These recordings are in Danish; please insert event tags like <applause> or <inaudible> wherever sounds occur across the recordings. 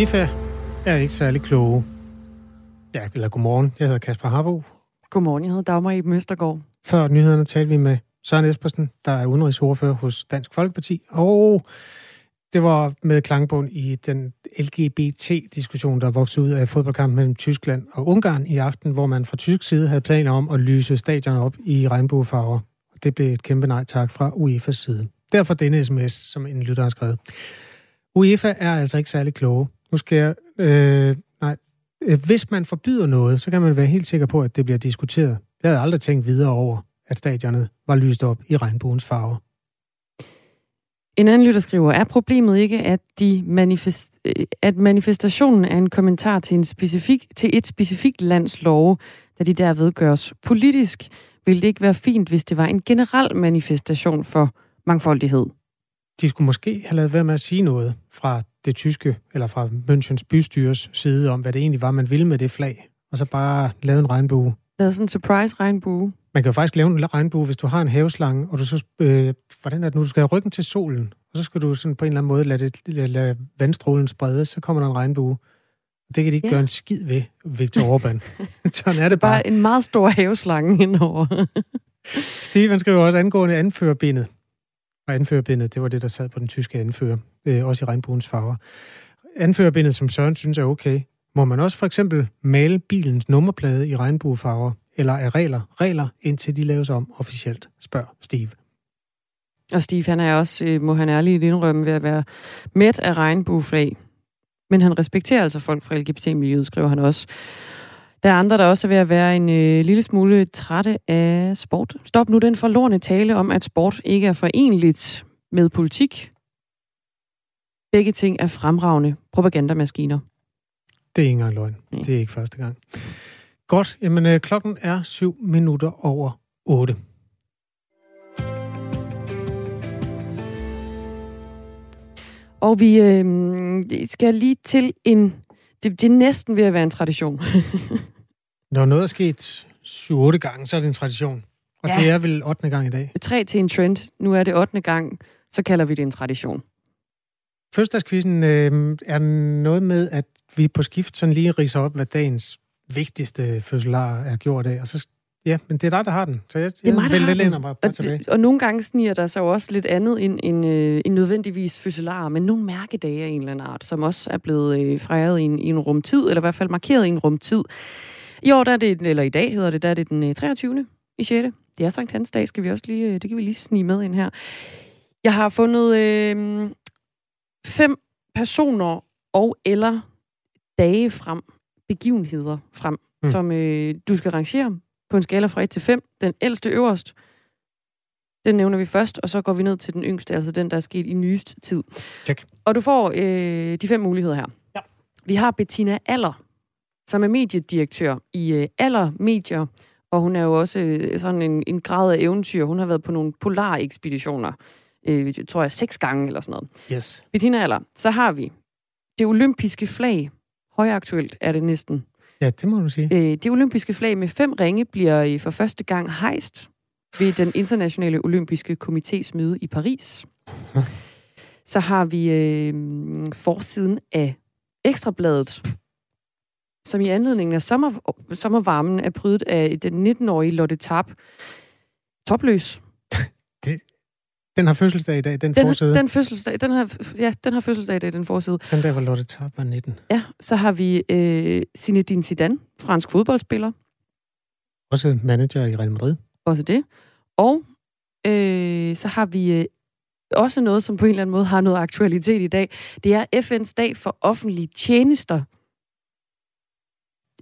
UEFA er ikke særlig kloge. Ja, eller godmorgen. Jeg hedder Kasper Harbo. Godmorgen, jeg hedder Dagmar i Møstergaard. Før nyhederne talte vi med Søren Espersen, der er udenrigsordfører hos Dansk Folkeparti, og det var med klangbund i den LGBT-diskussion, der voksede ud af fodboldkampen mellem Tyskland og Ungarn i aften, hvor man fra tysk side havde planer om at lyse stadion op i regnbuefarver. Det blev et kæmpe nej tak fra UEFA's side. Derfor denne sms, som en lytter har skrevet. UEFA er altså ikke særlig kloge. Nu skal jeg... Øh, nej, øh, hvis man forbyder noget, så kan man være helt sikker på, at det bliver diskuteret. Jeg havde aldrig tænkt videre over, at stadionet var lyst op i regnbuens farver. En anden lytter skriver, er problemet ikke, at, de manifest, øh, at manifestationen er en kommentar til, en specifik, til et specifikt lands lov, da de derved gøres politisk? Vil det ikke være fint, hvis det var en generel manifestation for mangfoldighed? De skulle måske have lavet være med at sige noget fra det tyske, eller fra Münchens bystyres side, om hvad det egentlig var, man ville med det flag, og så bare lave en regnbue. Lave sådan en surprise regnbue. Man kan jo faktisk lave en regnbue, hvis du har en haveslange, og du så, øh, hvordan er det nu, du skal have ryggen til solen, og så skal du sådan på en eller anden måde lade, det, lade, lade vandstrålen sprede, så kommer der en regnbue. Det kan de ikke ja. gøre en skid ved, Victor Orbán. <laughs> sådan er det bare. bare en meget stor haveslange indover. Steven skriver også angående anførerbindet. Og anførerbindet, det var det, der sad på den tyske anfører, øh, også i regnbuens farver. Anførerbindet, som Søren synes er okay, må man også for eksempel male bilens nummerplade i regnbuefarver, eller er regler regler, indtil de laves om officielt, spørger Steve. Og Steve, han er også, øh, må han ærligt indrømme, ved at være mæt af regnbueflag. Men han respekterer altså folk fra LGBT-miljøet, skriver han også. Der er andre, der også er ved at være en øh, lille smule trætte af sport. Stop nu den forlorene tale om, at sport ikke er forenligt med politik. Begge ting er fremragende propagandamaskiner. Det er ikke engang løgn. Mm. Det er ikke første gang. Godt. Jamen, øh, klokken er syv minutter over otte. Og vi øh, skal lige til en... Det, det er næsten ved at være en tradition. <laughs> Når noget er sket 7-8 gange, så er det en tradition. Og ja. det er vel 8. gang i dag. Tre til en trend. Nu er det 8. gang, så kalder vi det en tradition. Fødselsdagskvisten øh, er noget med, at vi på skift sådan lige riser op, hvad dagens vigtigste fødselar er gjort af, og så Ja, men det er dig, der har den. Så jeg, det er mig, der har den. Mig og, tilbage. og nogle gange sniger der sig også lidt andet end, end, øh, end nødvendigvis fødselarer, men nogle mærkedage af en eller anden art, som også er blevet øh, fejret i en, i en rumtid, eller i hvert fald markeret i en rumtid. I år, der er det, eller i dag hedder det, der er det den øh, 23. i 6. Det er Sankt Hans dag, skal vi også lige, øh, det kan vi lige snige med ind her. Jeg har fundet øh, fem personer og eller dage frem, begivenheder frem, mm. som øh, du skal rangere på en skala fra 1 til 5. Den ældste øverst, den nævner vi først, og så går vi ned til den yngste, altså den, der er sket i nyest tid. Check. Og du får øh, de fem muligheder her. Ja. Vi har Bettina Aller, som er mediedirektør i øh, Aller Medier, og hun er jo også øh, sådan en, en grad af eventyr. Hun har været på nogle polar-ekspeditioner, øh, tror jeg, seks gange eller sådan noget. Yes. Bettina Aller. Så har vi det olympiske flag. Højaktuelt er det næsten. Ja, det må du sige. Øh, det olympiske flag med fem ringe bliver øh, for første gang hejst ved den internationale olympiske komités møde i Paris. Så har vi øh, forsiden af Ekstrabladet, som i anledningen af sommer, sommervarmen er prydet af den 19-årige Lotte Tarp. Topløs. <laughs> Det, den har fødselsdag i dag, den, den forside. Den, fødselsdag, den har, ja, den har fødselsdag i dag, den forside. Den der, hvor Lotte Tarp var 19. Ja, så har vi øh, Zinedine Zidane, fransk fodboldspiller. Også manager i Real Madrid. Også det. Og øh, så har vi øh, også noget, som på en eller anden måde har noget aktualitet i dag. Det er FN's dag for offentlige tjenester.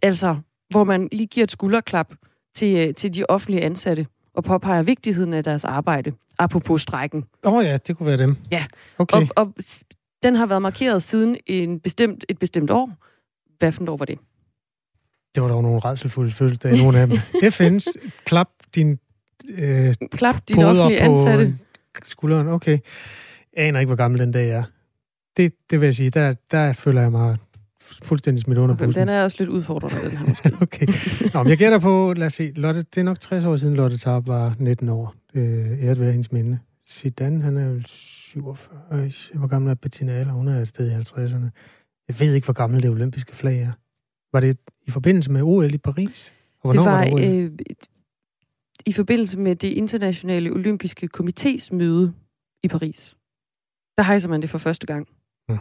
Altså, hvor man lige giver et skulderklap til, øh, til de offentlige ansatte og påpeger vigtigheden af deres arbejde. Apropos strækken. Åh oh ja, det kunne være dem. Ja, okay. og, og den har været markeret siden en bestemt, et bestemt år. Hvad for et år var det? Det var dog nogle redselfulde fødselsdage, nogle af dem. <laughs> FN's klap din øh, Klap din offentlige ansatte. skulderen, okay. Jeg aner ikke, hvor gammel den dag er. Det, det vil jeg sige, der, der føler jeg mig fuldstændig smidt under okay, bussen. Den er også lidt udfordrende, den her måske. <laughs> okay. Nå, men jeg gætter på, lad os se, Lotte, det er nok 60 år siden, Lotte Tarp var 19 år. Øh, æret være hendes minde. Zidane, han er jo 47. Hvor gammel er Bettina Aller? Hun er et sted i 50'erne. Jeg ved ikke, hvor gammelt det olympiske flag er. Var det i forbindelse med OL i Paris? Og det var, var det øh, i forbindelse med det internationale olympiske komités møde i Paris. Der hejser man det for første gang. Hmm.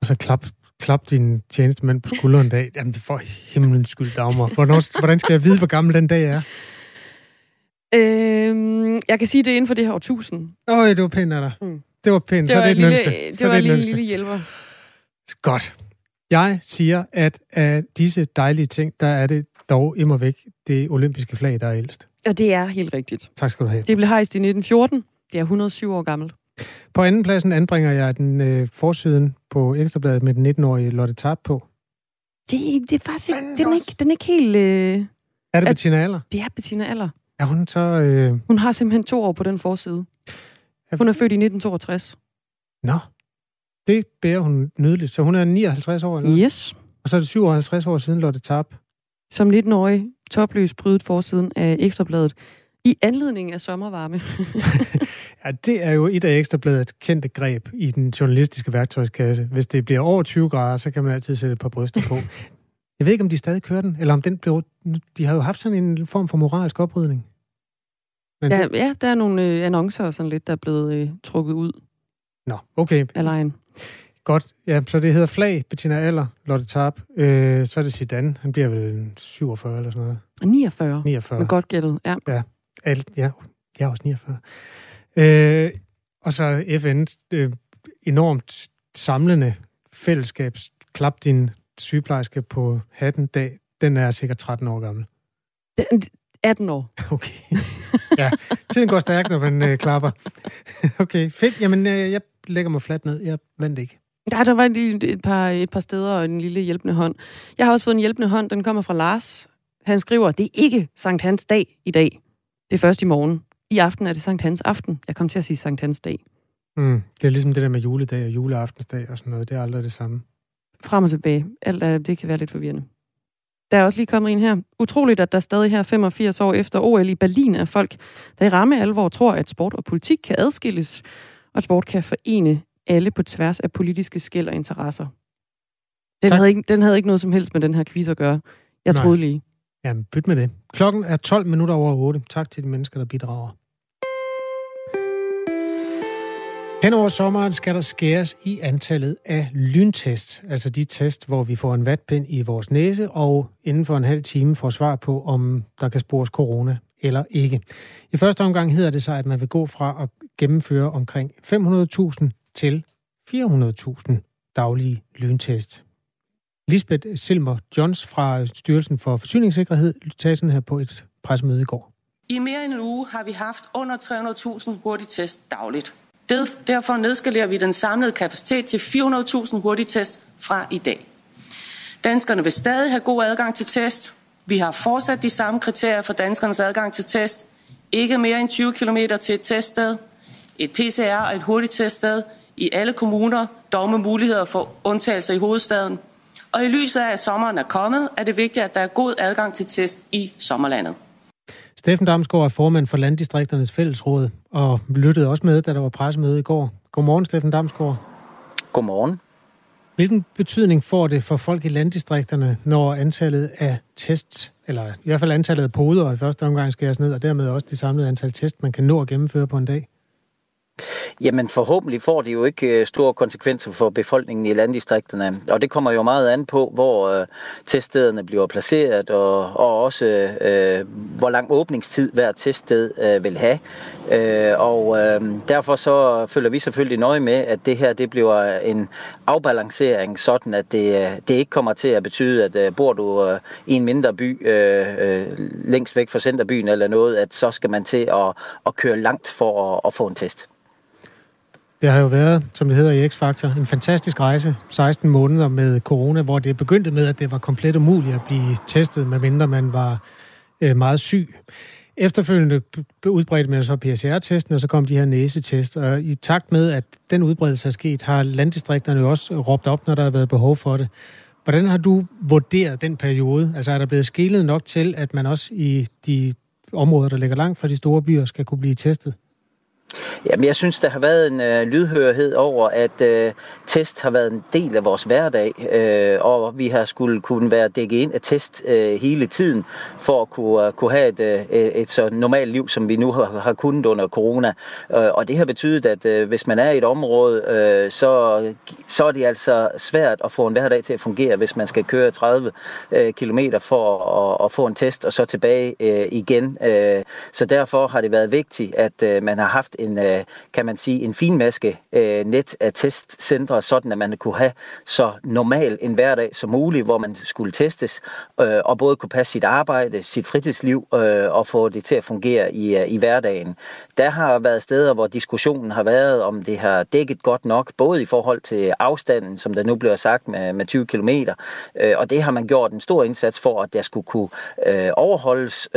Og så klap, klap din tjenestemand på skulderen en dag. Jamen, for himlens skyld, Dagmar. Hvornår, hvordan skal jeg vide, hvor gammel den dag er? Øhm, jeg kan sige det inden for det her årtusind. Åh, det var pænt af dig. Mm. Det var pænt. Det var så det er lille, det Det så var det en lille, lille hjælper. Godt. Jeg siger, at af disse dejlige ting, der er det dog immer væk det olympiske flag, der er ældst. Og det er helt rigtigt. Tak skal du have. Det blev hejst i 1914. Det er 107 år gammelt. På anden pladsen anbringer jeg den øh, forsiden på Ekstrabladet med den 19-årige Lotte Tarp på. Det, det er faktisk ikke, den er ikke, den er ikke helt... Øh, er det Bettina Aller? Det er Bettina Aller. Er hun så... Øh... Hun har simpelthen to år på den forside. Hun er født i 1962. Nå, det bærer hun nydeligt. Så hun er 59 år, eller Yes. Og så er det 57 år siden Lotte Tarp. Som 19-årig topløs prydet forsiden af Ekstrabladet i anledning af sommervarme. <laughs> ja, det er jo et af Ekstrabladets kendte greb i den journalistiske værktøjskasse. Hvis det bliver over 20 grader, så kan man altid sætte et par bryster på. <laughs> Jeg ved ikke, om de stadig kører den, eller om den blev... De har jo haft sådan en form for moralsk oprydning. Men ja, det... ja, der er nogle øh, annoncer og sådan lidt, der er blevet øh, trukket ud. Nå, okay. Af lejen. Godt. Ja, så det hedder Flag, Bettina Aller, Lotte Tarp. Øh, så er det Zidane. Han bliver vel 47 eller sådan noget. 49. 49. Men godt gættet, ja. Ja, alt, ja. jeg er også 49. Øh, og så FN's øh, enormt samlende fællesskab. Klap din sygeplejerske på hatten dag. Den er sikkert 13 år gammel. Den, 18 år. <laughs> Okay. Ja, tiden går stærkt, når man øh, klapper. okay, fedt. Jamen, øh, jeg lægger mig fladt ned. Jeg vandt ikke. Ja, der var lige et par, et par steder og en lille hjælpende hånd. Jeg har også fået en hjælpende hånd. Den kommer fra Lars. Han skriver, det er ikke Sankt Hans dag i dag. Det er først i morgen. I aften er det Sankt Hans aften. Jeg kom til at sige Sankt Hans dag. Mm, det er ligesom det der med juledag og juleaftensdag og sådan noget. Det er aldrig det samme. Frem og tilbage. Alt er, det kan være lidt forvirrende. Der er også lige kommet en her. Utroligt, at der stadig her 85 år efter OL i Berlin er folk, der i ramme alvor tror, at sport og politik kan adskilles, og sport kan forene alle på tværs af politiske skæld og interesser. Den havde, ikke, den havde ikke noget som helst med den her quiz at gøre. Jeg Nej. troede lige. Jamen, byt med det. Klokken er 12 minutter over 8. Tak til de mennesker, der bidrager. Hen over sommeren skal der skæres i antallet af lyntest, altså de test, hvor vi får en vatpind i vores næse, og inden for en halv time får svar på, om der kan spores corona eller ikke. I første omgang hedder det sig, at man vil gå fra at gennemføre omkring 500.000 til 400.000 daglige lyntest. Lisbeth Silmer Johns fra Styrelsen for Forsyningssikkerhed tager sådan her på et pressemøde i går. I mere end en uge har vi haft under 300.000 hurtigtest dagligt. Derfor nedskalerer vi den samlede kapacitet til 400.000 hurtigtest fra i dag. Danskerne vil stadig have god adgang til test. Vi har fortsat de samme kriterier for danskernes adgang til test. Ikke mere end 20 km til et teststed, et PCR og et hurtigt teststed i alle kommuner, dog med muligheder for undtagelser i hovedstaden. Og i lyset af, at sommeren er kommet, er det vigtigt, at der er god adgang til test i sommerlandet. Steffen Damsgaard er formand for Landdistrikternes Fællesråd, og lyttede også med, da der var pressemøde i går. Godmorgen, Steffen Damsgaard. Godmorgen. Hvilken betydning får det for folk i landdistrikterne, når antallet af tests, eller i hvert fald antallet af poder i første omgang skæres ned, og dermed også det samlede antal test, man kan nå at gennemføre på en dag? Jamen forhåbentlig får det jo ikke øh, store konsekvenser for befolkningen i landdistrikterne. Og det kommer jo meget an på, hvor øh, teststederne bliver placeret, og, og også øh, hvor lang åbningstid hver teststed øh, vil have. Øh, og øh, derfor så følger vi selvfølgelig nøje med, at det her det bliver en afbalancering, sådan at det, øh, det ikke kommer til at betyde, at øh, bor du øh, i en mindre by øh, øh, længst væk fra centerbyen eller noget, at så skal man til at, at køre langt for at, at få en test. Det har jo været, som det hedder i X-Factor, en fantastisk rejse. 16 måneder med corona, hvor det begyndte med, at det var komplet umuligt at blive testet, medmindre man var øh, meget syg. Efterfølgende udbredte man så PCR-testen, og så kom de her næsetest. Og i takt med, at den udbredelse er sket, har landdistrikterne jo også råbt op, når der har været behov for det. Hvordan har du vurderet den periode? Altså er der blevet skilet nok til, at man også i de områder, der ligger langt fra de store byer, skal kunne blive testet? Jamen, jeg synes, der har været en øh, lydhørhed over, at øh, test har været en del af vores hverdag, øh, og vi har skulle kunne være dækket ind af test øh, hele tiden, for at kunne, uh, kunne have et, øh, et så normalt liv, som vi nu har, har kunnet under corona. Øh, og det har betydet, at øh, hvis man er i et område, øh, så, så er det altså svært at få en hverdag til at fungere, hvis man skal køre 30 øh, km for at, at få en test, og så tilbage øh, igen. Øh, så derfor har det været vigtigt, at øh, man har haft en, øh, kan man sige, en finmaske øh, net af testcentre, sådan at man kunne have så normal en hverdag som muligt, hvor man skulle testes, øh, og både kunne passe sit arbejde, sit fritidsliv, og få det til at fungere i, i hverdagen. Der har været steder, hvor diskussionen har været, om det har dækket godt nok, både i forhold til afstanden, som der nu bliver sagt med, med 20 km, og det har man gjort en stor indsats for, at der skulle kunne overholdes,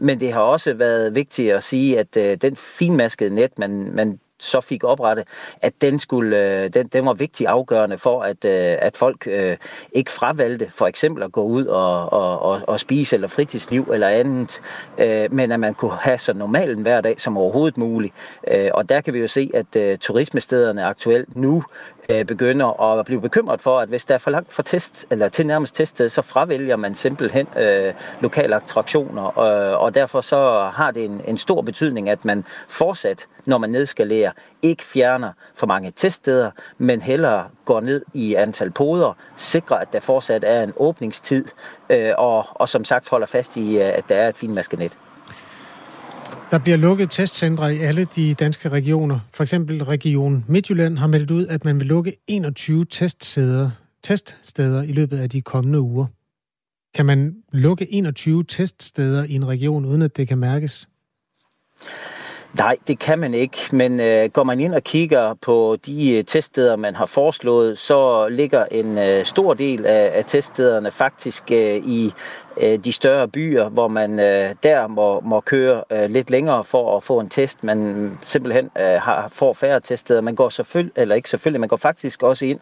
men det har også været vigtigt at sige, at den finmaskede Øh, net, man, man så fik oprettet, at den, skulle, øh, den, den var vigtig afgørende for, at, øh, at folk øh, ikke fravalgte for eksempel at gå ud og, og, og, og spise eller fritidsliv eller andet, øh, men at man kunne have så normal en hverdag som overhovedet muligt. Øh, og der kan vi jo se, at øh, turismestederne aktuelt nu øh, begynder at blive bekymret for, at hvis der er for langt for test, eller til nærmest teststed, så fravælger man simpelthen øh, lokale attraktioner, og, og derfor så har det en, en stor betydning, at man fortsat, når man nedskalerer, ikke fjerner for mange teststeder, men hellere går ned i antal poder, sikrer, at der fortsat er en åbningstid, øh, og, og som sagt holder fast i, øh, at der er et finmaskenet. Der bliver lukket testcentre i alle de danske regioner. For eksempel Region Midtjylland har meldt ud, at man vil lukke 21 teststeder, teststeder i løbet af de kommende uger. Kan man lukke 21 teststeder i en region, uden at det kan mærkes? Nej, det kan man ikke, men øh, går man ind og kigger på de øh, teststeder, man har foreslået, så ligger en øh, stor del af, af teststederne faktisk øh, i øh, de større byer, hvor man øh, der må, må køre øh, lidt længere for at få en test. Man simpelthen øh, har, får færre teststeder. Man går selvfølgelig, eller ikke selvfølgelig, man går faktisk også ind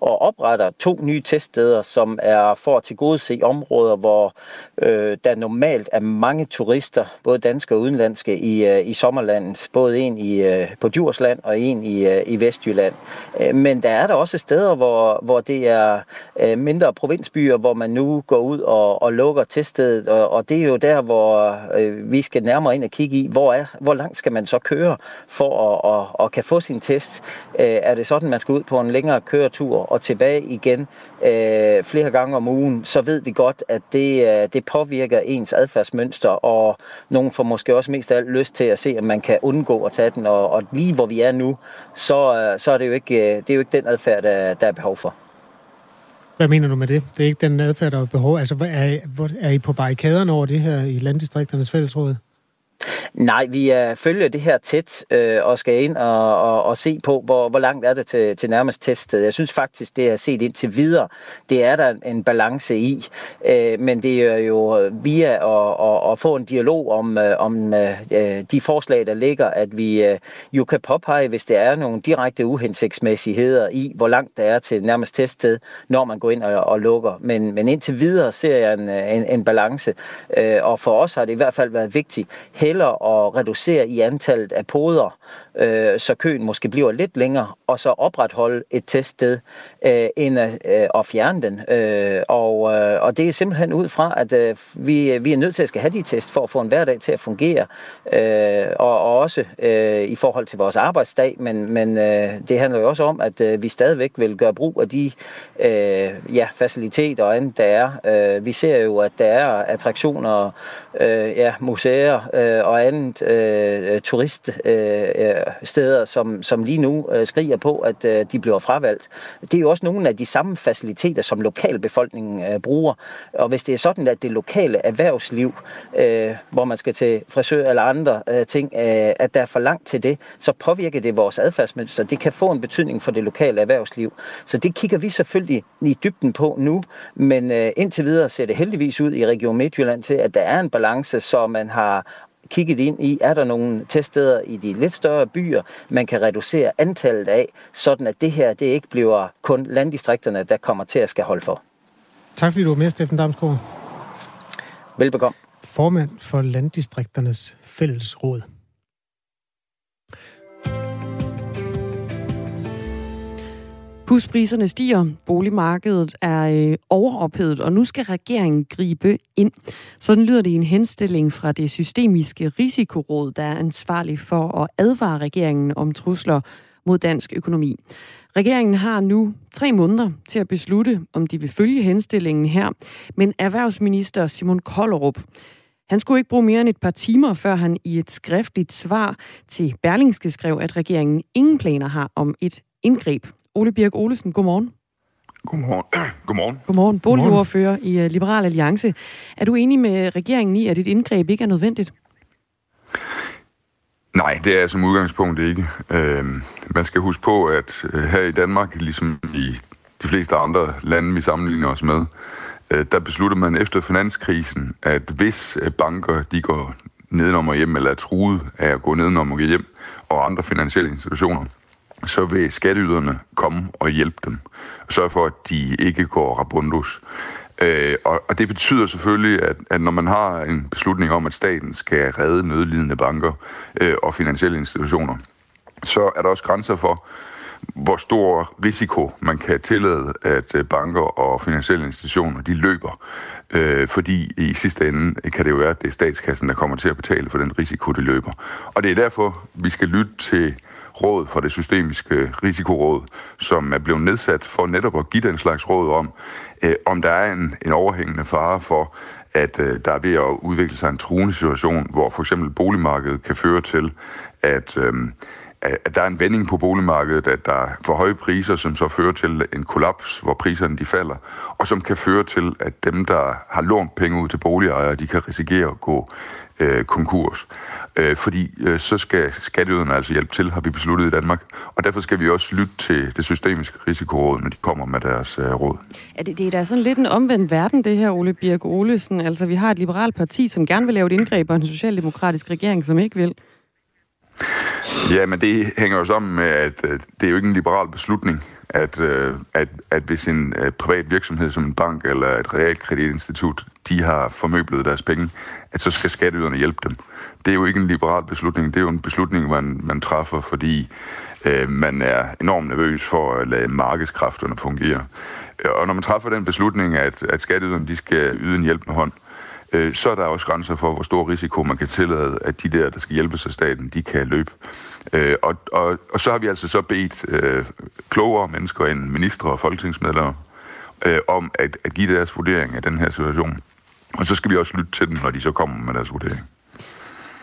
og opretter to nye teststeder, som er for at tilgodese områder, hvor øh, der normalt er mange turister, både danske og udenlandske, i, øh, i sommerlandet. Både en i, øh, på Djursland og en i, øh, i Vestjylland. Øh, men der er der også steder, hvor, hvor det er øh, mindre provinsbyer, hvor man nu går ud og, og lukker lukker teststedet, og, og det er jo der, hvor øh, vi skal nærmere ind og kigge i, hvor, er, hvor langt skal man så køre for at, at, at kan få sin test. Øh, er det sådan, man skal ud på en længere køretur og tilbage igen øh, flere gange om ugen, så ved vi godt, at det, øh, det påvirker ens adfærdsmønster, og nogen får måske også mest af alt lyst til at se, om man kan undgå at tage den, og, og lige hvor vi er nu, så, øh, så er det jo ikke, øh, det er jo ikke den adfærd, der, der er behov for. Hvad mener du med det? Det er ikke den adfærd, der er behov. Altså, er, er I på barrikaderne over det her i Landdistrikternes Fællesråd? Nej, vi er, følger det her tæt øh, og skal ind og, og, og se på, hvor, hvor langt er det til, til nærmest teststed. Jeg synes faktisk, det er set indtil videre, det er der en balance i. Øh, men det er jo via at, at, at få en dialog om, øh, om øh, de forslag, der ligger, at vi øh, jo kan påpege, hvis der er nogle direkte uhensigtsmæssigheder i, hvor langt der er til nærmest teststed, når man går ind og, og lukker. Men, men indtil videre ser jeg en, øh, en, en balance. Øh, og for os har det i hvert fald været vigtigt hellere at reducere i antallet af poder, øh, så køen måske bliver lidt længere, og så opretholde et teststed, øh, end at, øh, at fjerne den. Øh, og, øh, og det er simpelthen ud fra, at øh, vi, vi er nødt til at skal have de test for at få en hverdag til at fungere, øh, og, og også øh, i forhold til vores arbejdsdag, men, men øh, det handler jo også om, at øh, vi stadigvæk vil gøre brug af de øh, ja, faciliteter og andet, der er. Øh, vi ser jo, at der er attraktioner, øh, ja, museer øh, øh, og andet øh, øh turiststeder, øh, øh, som, som lige nu øh, skriger på, at øh, de bliver fravalgt. Det er jo også nogle af de samme faciliteter, som lokalbefolkningen øh, bruger. Og hvis det er sådan, at det lokale erhvervsliv, øh, hvor man skal til frisør eller andre øh, ting, øh, at der er for langt til det, så påvirker det vores adfærdsmønster. Det kan få en betydning for det lokale erhvervsliv. Så det kigger vi selvfølgelig i dybden på nu, men øh, indtil videre ser det heldigvis ud i Region Midtjylland til, at der er en balance, så man har kigget ind i, er der nogle teststeder i de lidt større byer, man kan reducere antallet af, sådan at det her det ikke bliver kun landdistrikterne, der kommer til at skal holde for. Tak fordi du var med, Steffen Damsgaard. Velbekomme. Formand for Landdistrikternes Fællesråd. Huspriserne stiger, boligmarkedet er øh, overophedet, og nu skal regeringen gribe ind. Sådan lyder det i en henstilling fra det systemiske risikoråd, der er ansvarlig for at advare regeringen om trusler mod dansk økonomi. Regeringen har nu tre måneder til at beslutte, om de vil følge henstillingen her, men erhvervsminister Simon Kollerup, han skulle ikke bruge mere end et par timer, før han i et skriftligt svar til Berlingske skrev, at regeringen ingen planer har om et indgreb. Ole Birk Olesen, godmorgen. Godmorgen. <clears throat> Godmorgen. Godmorgen. Boligordfører i øh, Liberal Alliance. Er du enig med regeringen i, at et indgreb ikke er nødvendigt? Nej, det er som udgangspunkt ikke. Øh, man skal huske på, at øh, her i Danmark, ligesom i de fleste andre lande, vi sammenligner os med, øh, der beslutter man efter finanskrisen, at hvis øh, banker de går nedenom og hjem, eller er truet af at gå nedenom og hjem, og andre finansielle institutioner, så vil skatteyderne komme og hjælpe dem. Og sørge for, at de ikke går rabundus. Øh, og, og det betyder selvfølgelig, at, at når man har en beslutning om, at staten skal redde nødlidende banker øh, og finansielle institutioner, så er der også grænser for, hvor stor risiko man kan tillade, at øh, banker og finansielle institutioner de løber. Øh, fordi i sidste ende kan det jo være, at det er statskassen, der kommer til at betale for den risiko, de løber. Og det er derfor, vi skal lytte til råd for det systemiske risikoråd, som er blevet nedsat for netop at give den slags råd om, øh, om der er en, en overhængende fare for, at øh, der er ved at udvikle sig en truende situation, hvor for eksempel boligmarkedet kan føre til, at, øh, at der er en vending på boligmarkedet, at der er for høje priser, som så fører til en kollaps, hvor priserne de falder, og som kan føre til, at dem, der har lånt penge ud til boligejere, de kan risikere at gå øh, konkurs. Øh, fordi øh, så skal skatteyderne altså hjælpe til, har vi besluttet i Danmark. Og derfor skal vi også lytte til det systemiske risikoråd, når de kommer med deres øh, råd. Ja, det, det er da sådan lidt en omvendt verden, det her, Ole Birk Olesen. Altså, vi har et liberalt parti, som gerne vil lave et indgreb, og en socialdemokratisk regering, som ikke vil. Ja, men det hænger jo sammen med, at øh, det er jo ikke en liberal beslutning, at, øh, at, at hvis en øh, privat virksomhed som en bank eller et realkreditinstitut, de har formøblet deres penge, at så skal skatteyderne hjælpe dem. Det er jo ikke en liberal beslutning, det er jo en beslutning, man, man træffer, fordi øh, man er enormt nervøs for at lade markedskræfterne fungere. Og når man træffer den beslutning, at, at skatteyderne de skal yde en hjælpende hånd, øh, Øh, så er der også grænser for, hvor stor risiko man kan tillade, at de der, der skal hjælpe sig staten, de kan løbe. Øh, og, og, og så har vi altså så bedt øh, klogere mennesker end ministre og folketingsmedlemmer øh, om at, at give deres vurdering af den her situation. Og så skal vi også lytte til dem, når de så kommer med deres vurdering.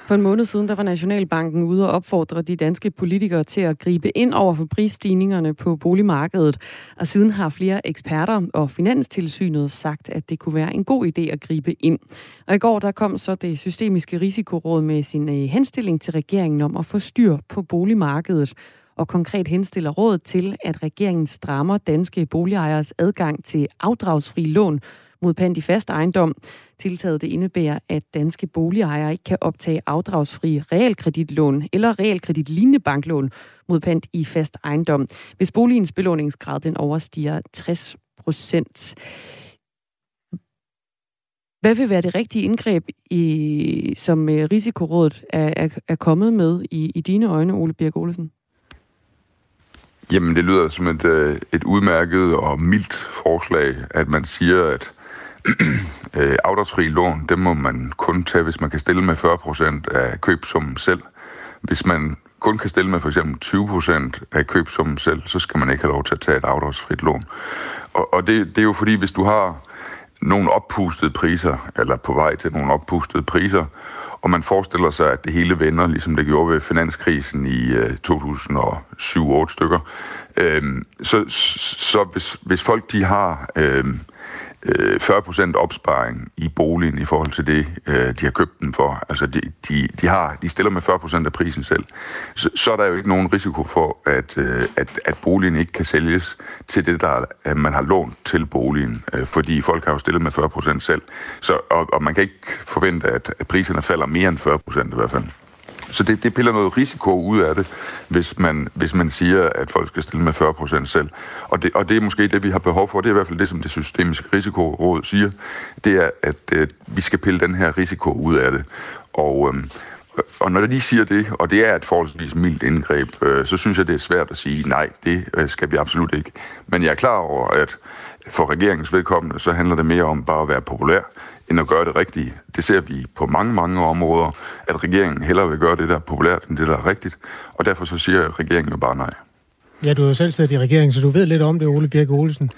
For en måned siden, der var Nationalbanken ude og opfordre de danske politikere til at gribe ind over for prisstigningerne på boligmarkedet. Og siden har flere eksperter og Finanstilsynet sagt, at det kunne være en god idé at gribe ind. Og i går der kom så det systemiske risikoråd med sin øh, henstilling til regeringen om at få styr på boligmarkedet og konkret henstiller rådet til, at regeringen strammer danske boligejeres adgang til afdragsfri lån mod pant i fast ejendom. Tiltaget det indebærer, at danske boligejere ikke kan optage afdragsfri realkreditlån eller realkreditlignende banklån mod pant i fast ejendom, hvis boligens belåningsgrad den overstiger 60 procent. Hvad vil være det rigtige indgreb, i, som øh, Risikorådet er, er, er kommet med i, i dine øjne, Ole Birk Olesen? Jamen, det lyder som et, øh, et udmærket og mildt forslag, at man siger, at <clears throat> øh, afdragsfri lån, dem må man kun tage, hvis man kan stille med 40% af købsummen selv. Hvis man kun kan stille med for eksempel 20% af købsummen selv, så skal man ikke have lov til at tage et afdragsfrit lån. Og, og det, det er jo fordi, hvis du har nogle oppustede priser, eller på vej til nogle oppustede priser, og man forestiller sig, at det hele vender, ligesom det gjorde ved finanskrisen i øh, 2007-8 stykker, øh, så, så hvis, hvis folk de har øh, Øh, 40% opsparing i boligen i forhold til det, øh, de har købt den for. Altså, de, de, de, har, de stiller med 40% af prisen selv. Så, så er der jo ikke nogen risiko for, at, øh, at, at boligen ikke kan sælges til det, der øh, man har lånt til boligen. Øh, fordi folk har jo stillet med 40% selv. Så, og, og man kan ikke forvente, at, at priserne falder mere end 40% i hvert fald. Så det, det piller noget risiko ud af det, hvis man, hvis man siger, at folk skal stille med 40 procent selv. Og det, og det er måske det, vi har behov for. Det er i hvert fald det, som det systemiske risikoråd siger. Det er, at øh, vi skal pille den her risiko ud af det. Og, Øh, og når de siger det, og det er et forholdsvis mildt indgreb, øh, så synes jeg, det er svært at sige, nej, det øh, skal vi absolut ikke. Men jeg er klar over, at for regeringens vedkommende, så handler det mere om bare at være populær, end at gøre det rigtige. Det ser vi på mange, mange områder, at regeringen hellere vil gøre det, der er populært, end det, der er rigtigt. Og derfor så siger regeringen jo bare nej. Ja, du har jo selv siddet i regeringen, så du ved lidt om det, Ole Birk Olsen.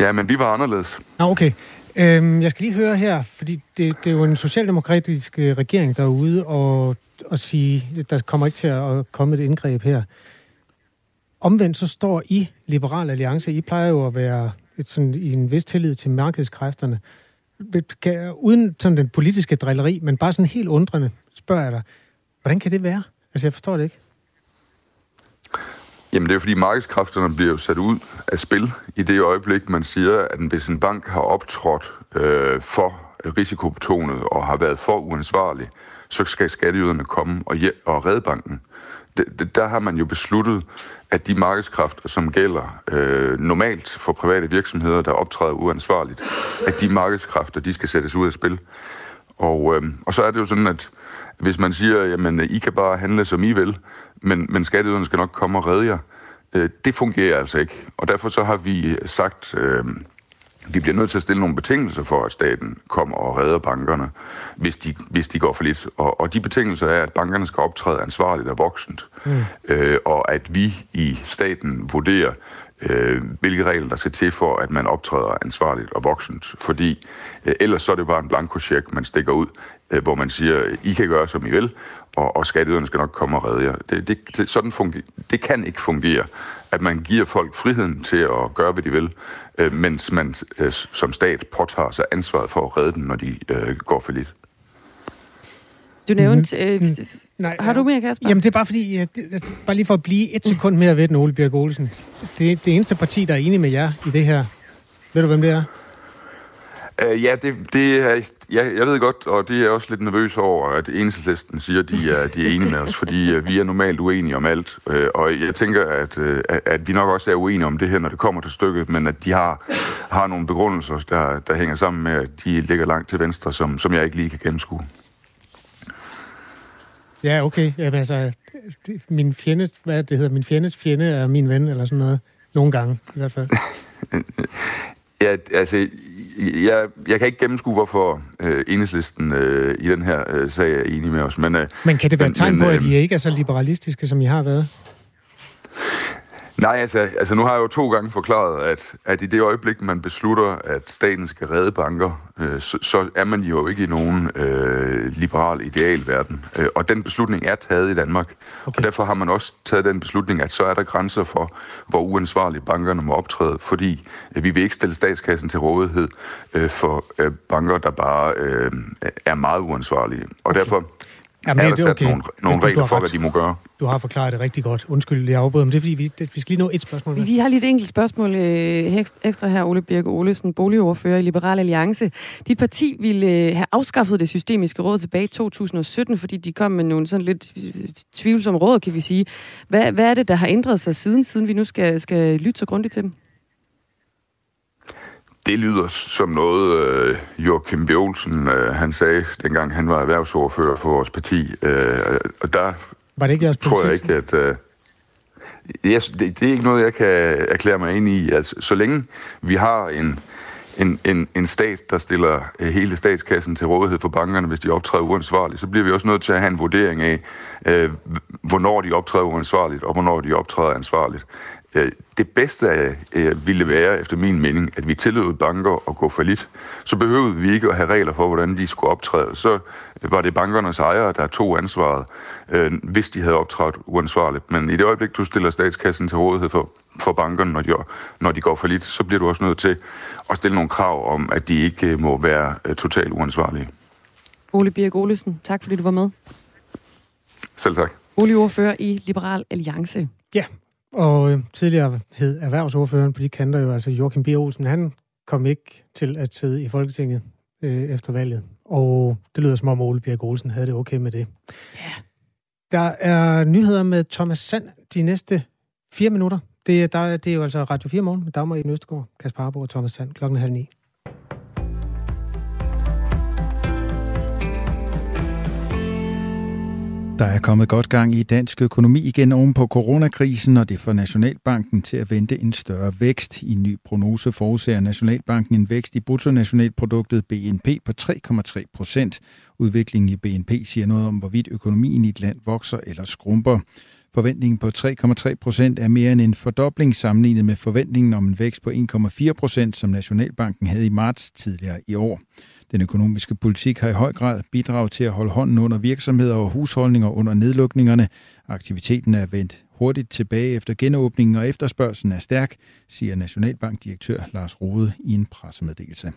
Ja, men vi var anderledes. Nå, okay. Øhm, jeg skal lige høre her, fordi det, det er jo en socialdemokratisk øh, regering derude, og, og sige, der kommer ikke til at komme et indgreb her. Omvendt så står I, Liberal Alliance, I plejer jo at være et, sådan, i en vis tillid til markedskræfterne. Kan, uden sådan den politiske drilleri, men bare sådan helt undrende, spørger jeg dig, hvordan kan det være? Altså, jeg forstår det ikke. Jamen det er fordi markedskræfterne bliver jo sat ud af spil i det øjeblik, man siger, at hvis en bank har optrådt øh, for risikobetonet og har været for uansvarlig, så skal skatteyderne komme og, og redde banken. Det, der har man jo besluttet, at de markedskræfter, som gælder øh, normalt for private virksomheder, der optræder uansvarligt, at de markedskræfter, de skal sættes ud af spil. Og, øh, og så er det jo sådan, at hvis man siger, jamen I kan bare handle som I vil, men, men skatteyderne skal nok komme og redde jer. Øh, det fungerer altså ikke. Og derfor så har vi sagt, øh, vi bliver nødt til at stille nogle betingelser for, at staten kommer og redder bankerne, hvis de, hvis de går for lidt. Og, og de betingelser er, at bankerne skal optræde ansvarligt og voksent, mm. øh, og at vi i staten vurderer, øh, hvilke regler der skal til for, at man optræder ansvarligt og voksent. Fordi øh, ellers så er det bare en blankocheck, man stikker ud, øh, hvor man siger, I kan gøre, som I vil, og, og skatteyderne skal nok komme og redde jer. Det, det, det, sådan fungerer, det kan ikke fungere, at man giver folk friheden til at gøre, hvad de vil, øh, mens man øh, som stat påtager sig ansvaret for at redde dem, når de øh, går for lidt. Du nævnte... Mm. Øh, Nej, har du mere, Kasper? Jamen, det er bare fordi, ja, det, bare lige for at blive et sekund mere ved den, Ole Bjerg Olsen. Det er det eneste parti, der er enig med jer i det her. Ved du, hvem det er? Uh, ja, det, det er, ja, jeg ved godt, og det er jeg også lidt nervøs over, at enhedslisten siger, at de er, de er enige med os, fordi uh, vi er normalt uenige om alt. Uh, og jeg tænker, at, uh, at vi nok også er uenige om det her, når det kommer til stykket, men at de har, har nogle begrundelser, der, der hænger sammen med, at de ligger langt til venstre, som, som jeg ikke lige kan gennemskue. Ja, okay. Jamen, altså, min fjende, hvad det hedder, min fjendes fjende er min ven, eller sådan noget. Nogle gange, i hvert fald. <laughs> ja, altså, jeg, jeg kan ikke gennemskue, hvorfor øh, enhedslisten øh, i den her øh, sag er enig med os. Men, øh, men kan det være et tegn men, på, at I øh, ikke er så liberalistiske, som I har været? Nej, altså, altså nu har jeg jo to gange forklaret, at, at i det øjeblik, man beslutter, at staten skal redde banker, øh, så, så er man jo ikke i nogen øh, liberal idealverden. Øh, og den beslutning er taget i Danmark. Okay. Og derfor har man også taget den beslutning, at så er der grænser for, hvor uansvarlige bankerne må optræde, fordi øh, vi vil ikke stille statskassen til rådighed øh, for øh, banker, der bare øh, er meget uansvarlige. Og okay. derfor Jamen, er der sat okay. nogle, nogle regler for, ret. hvad de må gøre. Du har forklaret det rigtig godt. Undskyld, jeg afbryder, men det er fordi, vi, det, vi skal lige nå et spørgsmål. Med. Vi har lige et enkelt spørgsmål øh, ekstra her, Ole Birke Olesen, boligordfører i Liberal Alliance. Dit parti ville øh, have afskaffet det systemiske råd tilbage i 2017, fordi de kom med nogle sådan lidt tvivlsomme råd, kan vi sige. Hvad, hvad er det, der har ændret sig siden, siden vi nu skal, skal lytte så grundigt til dem? Det lyder som noget, øh, Joachim B. Olsen, øh, han sagde, dengang han var erhvervsordfører for vores parti. Øh, og der var det ikke jeres tror jeg ikke, at... Øh, yes, det, det er ikke noget, jeg kan erklære mig ind i. Altså, så længe vi har en, en, en, en stat, der stiller øh, hele statskassen til rådighed for bankerne, hvis de optræder uansvarligt, så bliver vi også nødt til at have en vurdering af, øh, hvornår de optræder uansvarligt, og hvornår de optræder ansvarligt. Øh, det bedste øh, ville være, efter min mening, at vi tillod banker at gå for lidt. Så behøvede vi ikke at have regler for, hvordan de skulle optræde. Så var det bankernes ejere, der tog ansvaret, øh, hvis de havde optrådt uansvarligt. Men i det øjeblik, du stiller statskassen til rådighed for, for bankerne, når de, når de går for lidt, så bliver du også nødt til at stille nogle krav om, at de ikke må være totalt uansvarlige. Ole Birk Olesen, tak fordi du var med. Selv tak. Ole ordfører i Liberal Alliance. Ja, og øh, tidligere hed erhvervsordføreren på de kanter jo, altså Joachim B. Olsen, han kom ikke til at sidde i Folketinget øh, efter valget. Og det lyder som om Ole Bjerg Olsen havde det okay med det. Ja. Der er nyheder med Thomas Sand de næste fire minutter. Det, der, det er jo altså Radio 4 morgen med Dagmar i Østegård, Kasper Harbo og Thomas Sand klokken halv ni. Der er kommet godt gang i dansk økonomi igen oven på coronakrisen, og det får Nationalbanken til at vente en større vækst. I en ny prognose forudser Nationalbanken en vækst i bruttonationalproduktet BNP på 3,3 procent. Udviklingen i BNP siger noget om, hvorvidt økonomien i et land vokser eller skrumper. Forventningen på 3,3 procent er mere end en fordobling sammenlignet med forventningen om en vækst på 1,4 procent, som Nationalbanken havde i marts tidligere i år. Den økonomiske politik har i høj grad bidraget til at holde hånden under virksomheder og husholdninger under nedlukningerne. Aktiviteten er vendt hurtigt tilbage efter genåbningen, og efterspørgselen er stærk, siger Nationalbankdirektør Lars Rode i en pressemeddelelse.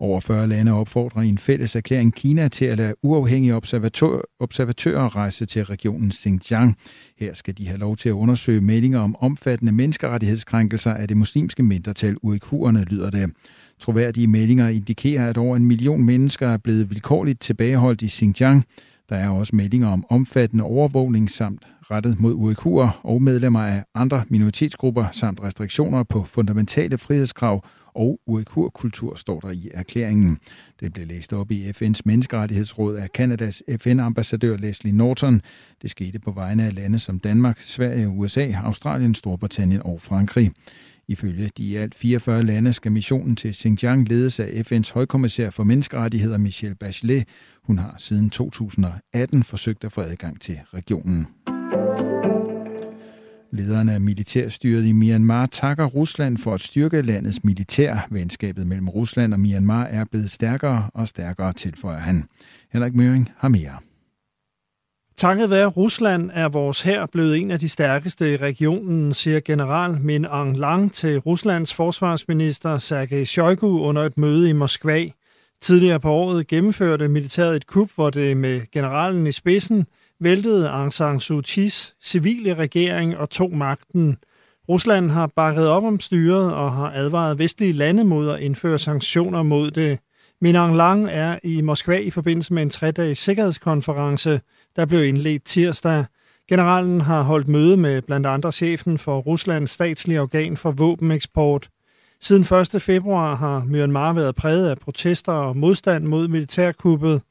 Over 40 lande opfordrer i en fælles erklæring Kina til at lade uafhængige observatør, observatører rejse til regionen Xinjiang. Her skal de have lov til at undersøge meldinger om omfattende menneskerettighedskrænkelser af det muslimske mindretal uikurerne, lyder det. Troværdige meldinger indikerer, at over en million mennesker er blevet vilkårligt tilbageholdt i Xinjiang. Der er også meldinger om omfattende overvågning samt rettet mod uigurer og medlemmer af andre minoritetsgrupper samt restriktioner på fundamentale frihedskrav og uighur-kultur, står der i erklæringen. Det blev læst op i FN's menneskerettighedsråd af Kanadas FN-ambassadør Leslie Norton. Det skete på vegne af lande som Danmark, Sverige, USA, Australien, Storbritannien og Frankrig. Ifølge de i alt 44 lande skal missionen til Xinjiang ledes af FN's højkommissær for menneskerettigheder Michelle Bachelet. Hun har siden 2018 forsøgt at få adgang til regionen. Lederne af militærstyret i Myanmar takker Rusland for at styrke landets militær. Venskabet mellem Rusland og Myanmar er blevet stærkere og stærkere, tilføjer han. Henrik Møring har mere. Takket være Rusland er vores hær blevet en af de stærkeste i regionen, siger general Min Aung Lang til Ruslands forsvarsminister Sergej Shoigu under et møde i Moskva. Tidligere på året gennemførte militæret et kup, hvor det med generalen i spidsen væltede Aung San Suu Kyi's civile regering og tog magten. Rusland har bakket op om styret og har advaret vestlige lande mod at indføre sanktioner mod det. Min Aung Lang er i Moskva i forbindelse med en tre-dages sikkerhedskonference, der blev indledt tirsdag. Generalen har holdt møde med blandt andre chefen for Ruslands statslige organ for våbeneksport. Siden 1. februar har Myanmar været præget af protester og modstand mod militærkuppet.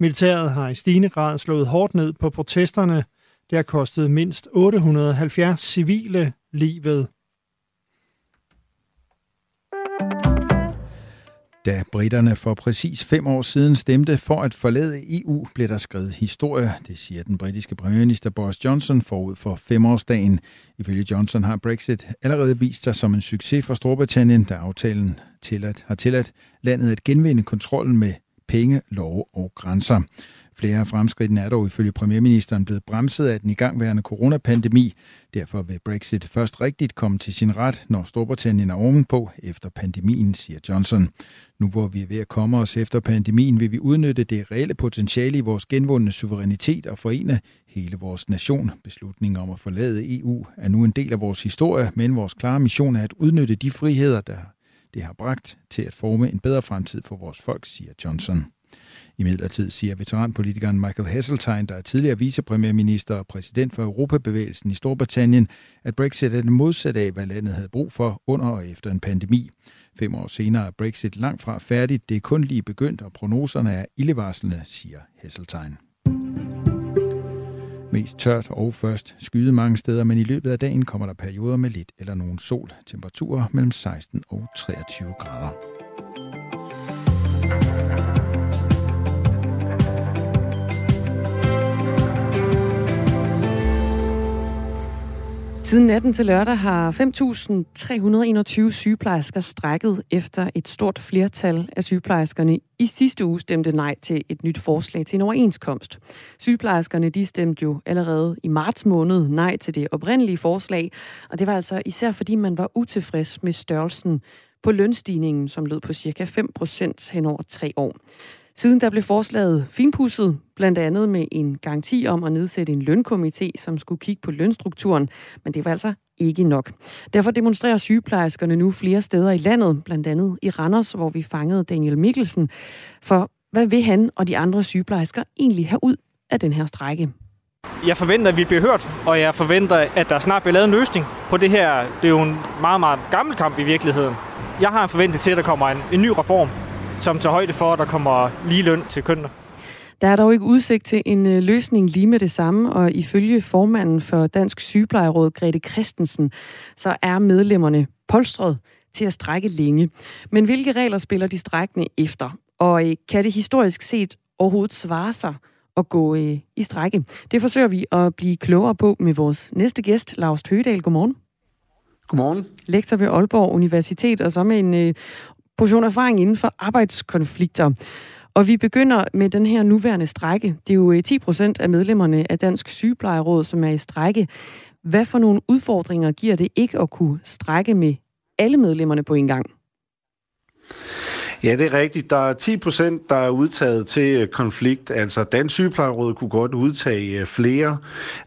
Militæret har i stigende grad slået hårdt ned på protesterne. Det har kostet mindst 870 civile livet. Da britterne for præcis fem år siden stemte for at forlade EU, blev der skrevet historie. Det siger den britiske premierminister Boris Johnson forud for femårsdagen. Ifølge Johnson har Brexit allerede vist sig som en succes for Storbritannien, da aftalen tilladt, har tilladt landet at genvinde kontrollen med penge, lov og grænser. Flere af fremskridtene er dog ifølge premierministeren blevet bremset af den igangværende coronapandemi. Derfor vil Brexit først rigtigt komme til sin ret, når Storbritannien er ovenpå efter pandemien, siger Johnson. Nu hvor vi er ved at komme os efter pandemien, vil vi udnytte det reelle potentiale i vores genvundne suverænitet og forene hele vores nation. Beslutningen om at forlade EU er nu en del af vores historie, men vores klare mission er at udnytte de friheder, der det har bragt til at forme en bedre fremtid for vores folk, siger Johnson. I midlertid siger veteranpolitikeren Michael Heseltine, der er tidligere vicepremierminister og præsident for Europabevægelsen i Storbritannien, at Brexit er det modsatte af, hvad landet havde brug for under og efter en pandemi. Fem år senere er Brexit langt fra færdigt. Det er kun lige begyndt, og prognoserne er ildevarslende, siger Heseltine. Mest tørt og først skyde mange steder, men i løbet af dagen kommer der perioder med lidt eller nogen sol. Temperaturer mellem 16 og 23 grader. Siden natten til lørdag har 5.321 sygeplejersker strækket efter et stort flertal af sygeplejerskerne i sidste uge stemte nej til et nyt forslag til en overenskomst. Sygeplejerskerne de stemte jo allerede i marts måned nej til det oprindelige forslag, og det var altså især fordi man var utilfreds med størrelsen på lønstigningen, som lød på cirka 5 procent hen over tre år. Siden der blev forslaget finpudset, blandt andet med en garanti om at nedsætte en lønkomité, som skulle kigge på lønstrukturen, men det var altså ikke nok. Derfor demonstrerer sygeplejerskerne nu flere steder i landet, blandt andet i Randers, hvor vi fangede Daniel Mikkelsen. For hvad vil han og de andre sygeplejersker egentlig have ud af den her strække? Jeg forventer, at vi bliver hørt, og jeg forventer, at der snart bliver lavet en løsning på det her. Det er jo en meget, meget gammel kamp i virkeligheden. Jeg har en forventning til, at der kommer en, en ny reform, som tager højde for, at der kommer lige løn til kønnene. Der er dog ikke udsigt til en øh, løsning lige med det samme, og ifølge formanden for Dansk Sygeplejeråd, Grete Christensen, så er medlemmerne polstret til at strække længe. Men hvilke regler spiller de strækkende efter? Og øh, kan det historisk set overhovedet svare sig at gå øh, i strække? Det forsøger vi at blive klogere på med vores næste gæst, Lars Høgedal. Godmorgen. Godmorgen. Lektor ved Aalborg Universitet, og så med en øh, portion erfaring inden for arbejdskonflikter. Og vi begynder med den her nuværende strække. Det er jo øh, 10 procent af medlemmerne af Dansk Sygeplejeråd, som er i strække. Hvad for nogle udfordringer giver det ikke at kunne strække med alle medlemmerne på en gang? Ja, det er rigtigt. Der er 10 procent, der er udtaget til øh, konflikt. Altså, Dansk Sygeplejeråd kunne godt udtage øh, flere.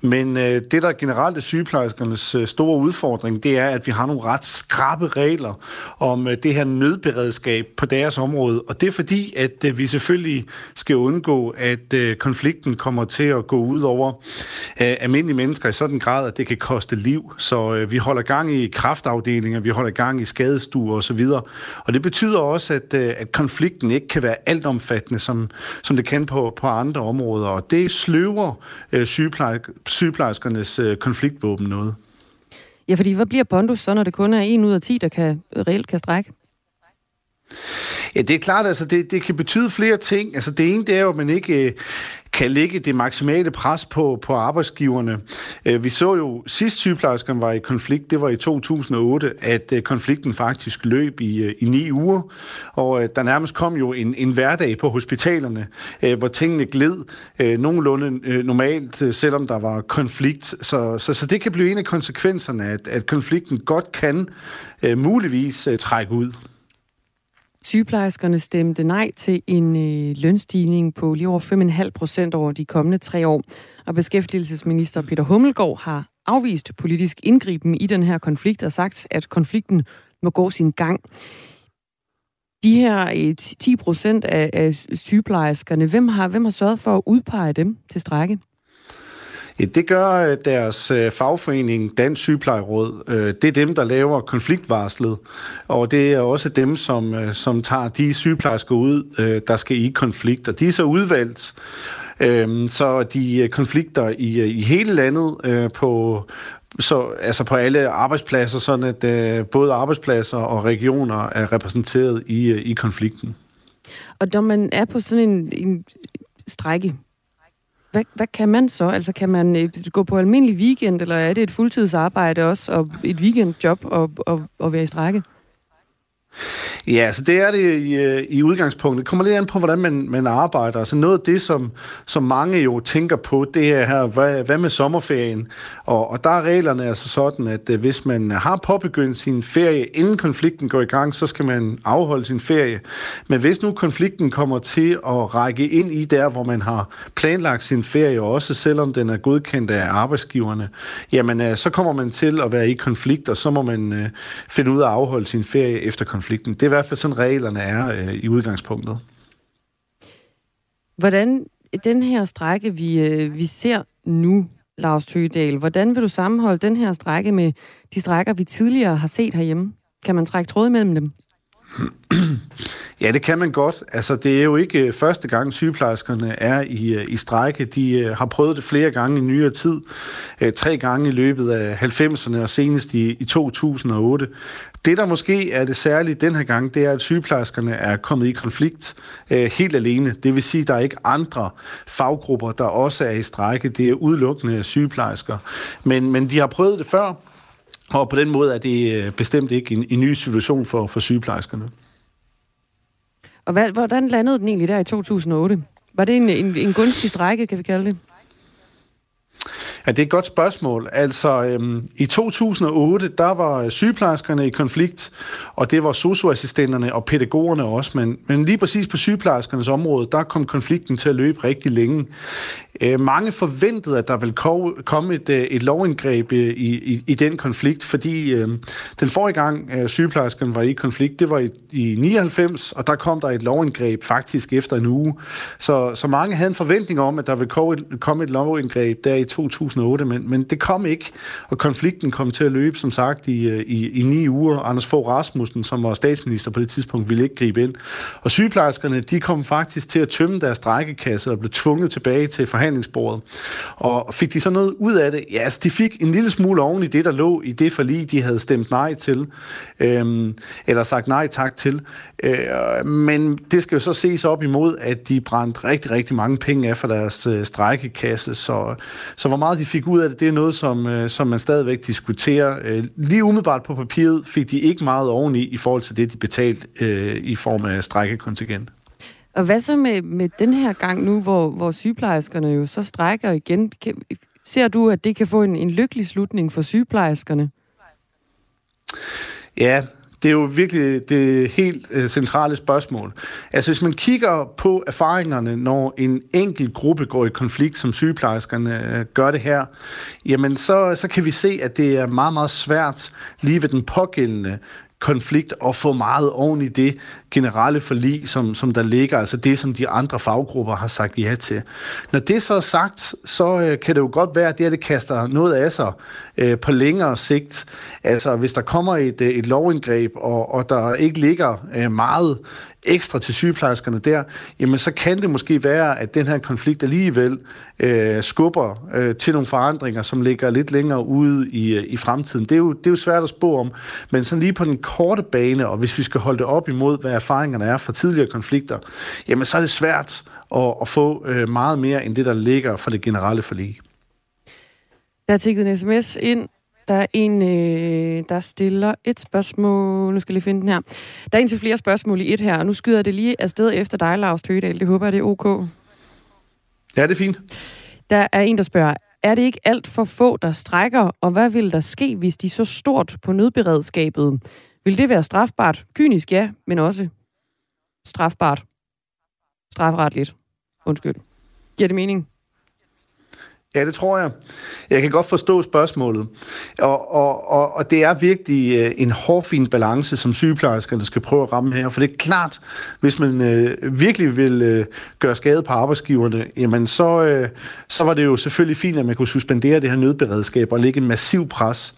Men øh, det, der generelt er sygeplejerskernes øh, store udfordring, det er, at vi har nogle ret skrappe regler om det her nødberedskab på deres område. Og det er fordi, at vi selvfølgelig skal undgå, at konflikten kommer til at gå ud over almindelige mennesker i sådan grad, at det kan koste liv. Så vi holder gang i kraftafdelinger, vi holder gang i skadestuer osv. Og det betyder også, at at konflikten ikke kan være altomfattende, som, som det kan på, på andre områder. Og det sløver øh, sygeplejer, sygeplejerskernes øh, konfliktvåben noget. Ja, fordi hvad bliver Pondus så, når det kun er en ud af 10, der kan, reelt kan strække? Ja, det er klart, altså det, det kan betyde flere ting. Altså det ene, det er jo, at man ikke øh, kan lægge det maksimale pres på, på arbejdsgiverne. Øh, vi så jo, sidst sygeplejerskerne var i konflikt, det var i 2008, at øh, konflikten faktisk løb i, øh, i ni uger, og der nærmest kom jo en, en hverdag på hospitalerne, hvor tingene gled nogenlunde normalt, selvom der var konflikt. Så, så, så det kan blive en af konsekvenserne, at, at konflikten godt kan muligvis trække ud. Sygeplejerskerne stemte nej til en øh, lønstigning på lige over 5,5 procent over de kommende tre år. Og beskæftigelsesminister Peter Hummelgaard har afvist politisk indgriben i den her konflikt og sagt, at konflikten må gå sin gang. De her øh, 10 procent af, af sygeplejerskerne, hvem har, hvem har sørget for at udpege dem til strække? Det gør øh, deres øh, fagforening, Dansk Sygeplejeråd. Øh, det er dem, der laver konfliktvarslet, og det er også dem, som, som tager de sygeplejersker ud, der skal i konflikt. Og de er så udvalgt, så de konflikter i, i hele landet på, så, altså på alle arbejdspladser, sådan at både arbejdspladser og regioner er repræsenteret i, i konflikten. Og når man er på sådan en, en strække, hvad, hvad kan man så? Altså kan man øh, gå på almindelig weekend, eller er det et fuldtidsarbejde også, og et weekendjob og, og, og være i strække? Ja, så det er det i, øh, i udgangspunktet. Det kommer lidt an på, hvordan man, man arbejder. Altså noget af det, som, som mange jo tænker på, det er her, hvad, hvad med sommerferien? Og, og der er reglerne altså sådan, at øh, hvis man har påbegyndt sin ferie, inden konflikten går i gang, så skal man afholde sin ferie. Men hvis nu konflikten kommer til at række ind i der, hvor man har planlagt sin ferie, også selvom den er godkendt af arbejdsgiverne, jamen øh, så kommer man til at være i konflikt, og så må man finde ud af at afholde sin ferie efter konflikten konflikten. Det er i hvert fald sådan, reglerne er øh, i udgangspunktet. Hvordan den her strække, vi, øh, vi ser nu, Lars Tøgedal, hvordan vil du sammenholde den her strække med de strækker, vi tidligere har set herhjemme? Kan man trække tråd mellem dem? <clears throat> Ja, det kan man godt. Altså, det er jo ikke øh, første gang, sygeplejerskerne er i, øh, i strække. De øh, har prøvet det flere gange i nyere tid. tre gange i løbet af 90'erne og senest i, i 2008. Det, der måske er det særlige den her gang, det er, at sygeplejerskerne er kommet i konflikt øh, helt alene. Det vil sige, at der er ikke andre faggrupper, der også er i strække. Det er udelukkende sygeplejersker. Men, men de har prøvet det før, og på den måde er det øh, bestemt ikke en, en ny situation for, for sygeplejerskerne. Og hvad, hvordan landede den egentlig der i 2008? Var det en, en, en gunstig strække, kan vi kalde det? Ja, det er et godt spørgsmål. Altså, øhm, i 2008, der var sygeplejerskerne i konflikt, og det var socioassistenterne og pædagogerne også, men, men lige præcis på sygeplejerskernes område, der kom konflikten til at løbe rigtig længe. Øh, mange forventede, at der ville komme et, øh, et lovindgreb øh, i, i, i den konflikt, fordi øh, den forrige gang øh, sygeplejerskerne var i konflikt, det var i, i 99, og der kom der et lovindgreb faktisk efter en uge. Så, så mange havde en forventning om, at der ville komme et, komme et lovindgreb der i 2008 men, men det kom ikke, og konflikten kom til at løbe, som sagt, i, øh, i, i ni uger. Anders Fogh Rasmussen, som var statsminister på det tidspunkt, ville ikke gribe ind. Og sygeplejerskerne, de kom faktisk til at tømme deres strækkekasse og blev tvunget tilbage til forhandlingsbordet. Og fik de så noget ud af det? Ja, altså, de fik en lille smule oven i det, der lå i det forlig, de havde stemt nej til, øhm, eller sagt nej tak til. Øh, men det skal jo så ses op imod, at de brændte rigtig, rigtig mange penge af for deres øh, strækkekasse. Så, så hvor meget de fik ud af det, det er noget, som, øh, som man stadigvæk diskuterer. Øh, lige umiddelbart på papiret fik de ikke meget oveni i forhold til det, de betalte øh, i form af strækkekontingent. Og hvad så med, med den her gang nu, hvor, hvor sygeplejerskerne jo så strækker igen? Kan, ser du, at det kan få en, en lykkelig slutning for sygeplejerskerne? Ja, det er jo virkelig det helt øh, centrale spørgsmål. Altså hvis man kigger på erfaringerne, når en enkelt gruppe går i konflikt, som sygeplejerskerne øh, gør det her, jamen så, så kan vi se, at det er meget, meget svært lige ved den pågældende konflikt og få meget oven i det generelle forlig, som, som der ligger, altså det, som de andre faggrupper har sagt ja til. Når det så er sagt, så øh, kan det jo godt være, at det, her det kaster noget af sig øh, på længere sigt. Altså hvis der kommer et, øh, et lovindgreb, og, og der ikke ligger øh, meget ekstra til sygeplejerskerne der, jamen så kan det måske være, at den her konflikt alligevel øh, skubber øh, til nogle forandringer, som ligger lidt længere ude i, øh, i fremtiden. Det er, jo, det er jo svært at spå om, men sådan lige på den korte bane, og hvis vi skal holde det op imod, hvad erfaringerne er fra tidligere konflikter, jamen så er det svært at, at få øh, meget mere end det, der ligger for det generelle forlig. Der er tækket en sms ind der er en, øh, der stiller et spørgsmål. Nu skal jeg lige finde den her. Der er en til flere spørgsmål i et her, og nu skyder det lige afsted efter dig, Lars Tøgedal. Det håber jeg, det er ok. Ja, det er fint. Der er en, der spørger, er det ikke alt for få, der strækker, og hvad vil der ske, hvis de så stort på nødberedskabet? Vil det være strafbart? Kynisk ja, men også strafbart. Strafretligt. Undskyld. Giver det mening? Ja, det tror jeg. Jeg kan godt forstå spørgsmålet. Og, og, og, og det er virkelig øh, en hårfin balance, som sygeplejerskerne skal prøve at ramme her. For det er klart, hvis man øh, virkelig vil øh, gøre skade på arbejdsgiverne, jamen så, øh, så var det jo selvfølgelig fint, at man kunne suspendere det her nødberedskab og lægge en massiv pres.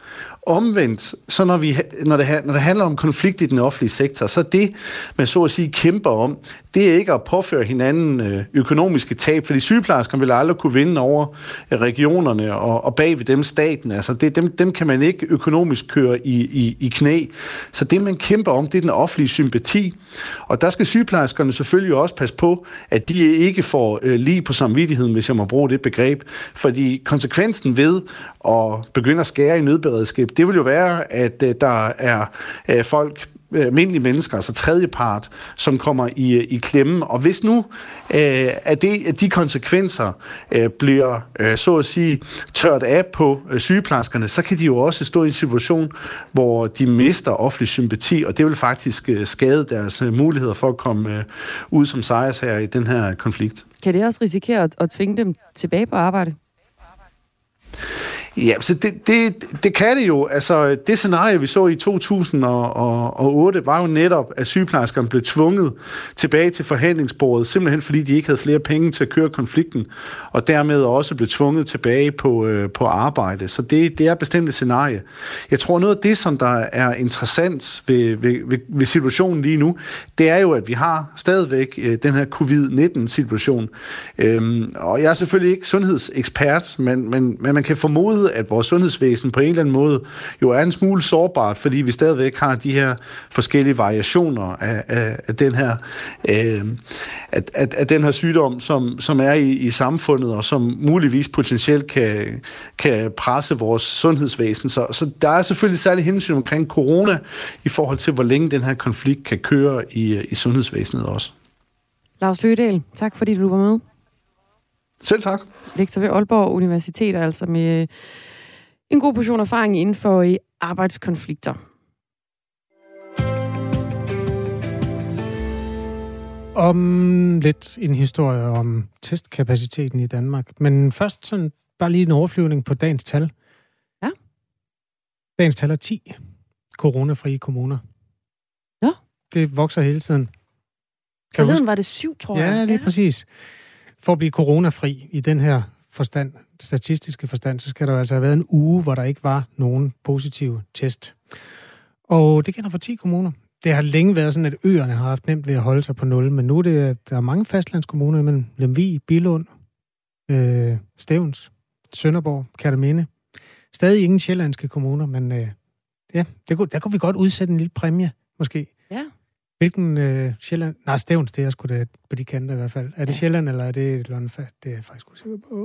Omvendt, så når, vi, når, det, når det handler om konflikt i den offentlige sektor, så det, man så at sige kæmper om, det er ikke at påføre hinanden øh, økonomiske tab, fordi sygeplejerskerne vil aldrig kunne vinde over øh, regionerne og, og bag ved dem staten. Altså det, dem, dem kan man ikke økonomisk køre i, i, i knæ. Så det, man kæmper om, det er den offentlige sympati. Og der skal sygeplejerskerne selvfølgelig også passe på, at de ikke får øh, lige på samvittigheden, hvis jeg må bruge det begreb. Fordi konsekvensen ved at begynde at skære i nødberedskab, det vil jo være, at øh, der er øh, folk, øh, almindelige mennesker, altså tredjepart, som kommer i, øh, i klemme. Og hvis nu øh, at, det, at de konsekvenser øh, bliver, øh, så at sige, tørt af på øh, sygeplejerskerne, så kan de jo også stå i en situation, hvor de mister offentlig sympati, og det vil faktisk øh, skade deres øh, muligheder for at komme øh, ud som sejrsherrer i den her konflikt. Kan det også risikere at, at tvinge dem tilbage på arbejde? Ja, så det, det, det kan det jo. Altså, det scenarie, vi så i 2008, var jo netop, at sygeplejerskerne blev tvunget tilbage til forhandlingsbordet, simpelthen fordi de ikke havde flere penge til at køre konflikten, og dermed også blev tvunget tilbage på, øh, på arbejde. Så det, det er bestemt et scenarie. Jeg tror, noget af det, som der er interessant ved, ved, ved, ved situationen lige nu, det er jo, at vi har stadigvæk øh, den her covid-19-situation. Øhm, og jeg er selvfølgelig ikke sundhedsekspert, men, men, men man kan formode, vide, at vores sundhedsvæsen på en eller anden måde jo er en smule sårbart, fordi vi stadigvæk har de her forskellige variationer af, af, af den her øh, af, af, af den her sygdom, som, som er i, i samfundet, og som muligvis potentielt kan, kan presse vores sundhedsvæsen. Så, så der er selvfølgelig særlig hensyn omkring corona i forhold til, hvor længe den her konflikt kan køre i, i sundhedsvæsenet også. Lars Høgedal, tak fordi du var med. Selv tak. Lektor ved Aalborg Universitet, altså med en god portion erfaring inden for i arbejdskonflikter. Om lidt en historie om testkapaciteten i Danmark. Men først sådan bare lige en overflyvning på dagens tal. Ja. Dagens tal er 10 coronafrie kommuner. Ja. Det vokser hele tiden. Kan Forleden var det syv, tror ja, jeg. Ja, lige præcis for at blive coronafri i den her forstand, statistiske forstand, så skal der altså have været en uge, hvor der ikke var nogen positive test. Og det gælder for 10 kommuner. Det har længe været sådan, at øerne har haft nemt ved at holde sig på nul, men nu er det, der er mange fastlandskommuner, imellem Lemvig, Bilund, øh, Stævns, Sønderborg, Kærteminde. Stadig ingen sjællandske kommuner, men øh, ja, det kunne, der kunne vi godt udsætte en lille præmie, måske. Hvilken øh, Sjælland... Nej, Stævns, det er sgu da på de kanter i hvert fald. Er det ja. Sjælland, eller er det London? Det er jeg faktisk usikker på.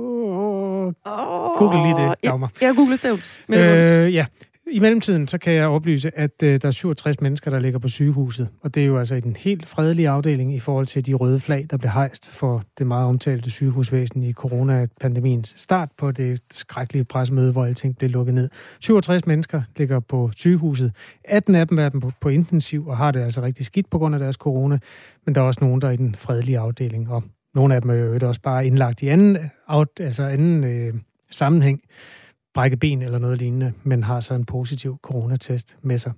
Oh, Google lige det, Dagmar. Jeg, jeg googler Stævns. Øh, ja, i mellemtiden, så kan jeg oplyse, at øh, der er 67 mennesker, der ligger på sygehuset. Og det er jo altså i den helt fredelige afdeling i forhold til de røde flag, der blev hejst for det meget omtalte sygehusvæsen i coronapandemiens start på det skrækkelige pressemøde, hvor alting blev lukket ned. 67 mennesker ligger på sygehuset. 18 af dem er på, på intensiv og har det altså rigtig skidt på grund af deres corona. Men der er også nogen, der er i den fredelige afdeling. Og nogle af dem er jo også bare indlagt i anden, altså anden øh, sammenhæng brække ben eller noget lignende, men har så en positiv coronatest med sig.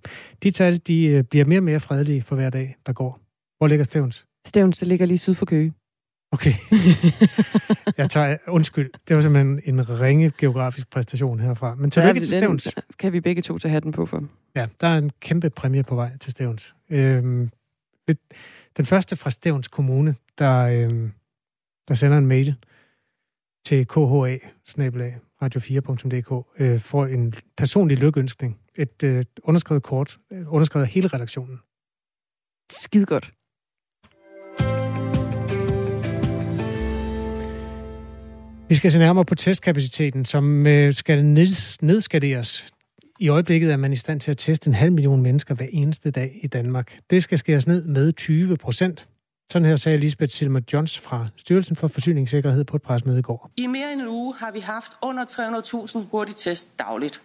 De tal de øh, bliver mere og mere fredelige for hver dag, der går. Hvor ligger Stævns? Stævns, det ligger lige syd for Køge. Okay. <laughs> jeg tager, undskyld, det var simpelthen en ringe geografisk præstation herfra. Men tilbage til Stævns. Den kan vi begge to tage hatten på for. Ja, der er en kæmpe præmie på vej til Stævns. Øhm, den første fra Stævns Kommune, der, øhm, der sender en mail til KHA, radio4.dk, øh, får en personlig lykønskning. Et øh, underskrevet kort, øh, underskrevet af hele redaktionen. Skide godt. Vi skal se nærmere på testkapaciteten, som øh, skal nedskaderes. I øjeblikket er man i stand til at teste en halv million mennesker hver eneste dag i Danmark. Det skal skæres ned med 20 procent. Sådan her sagde Lisbeth Silmer Johns fra Styrelsen for Forsyningssikkerhed på et presmøde i går. I mere end en uge har vi haft under 300.000 hurtigtest dagligt.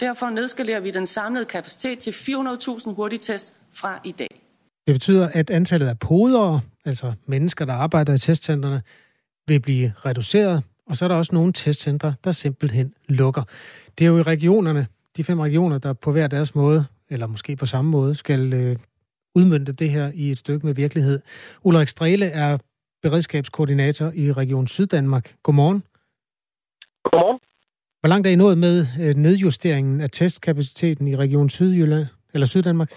Derfor nedskalerer vi den samlede kapacitet til 400.000 hurtigtest fra i dag. Det betyder, at antallet af podere, altså mennesker, der arbejder i testcentrene, vil blive reduceret, og så er der også nogle testcentre, der simpelthen lukker. Det er jo i regionerne, de fem regioner, der på hver deres måde, eller måske på samme måde, skal øh, udmyndte det her i et stykke med virkelighed. Ulrik Strele er beredskabskoordinator i Region Syddanmark. Godmorgen. Godmorgen. Hvor langt er I nået med øh, nedjusteringen af testkapaciteten i Region Sydjylland, eller Syddanmark?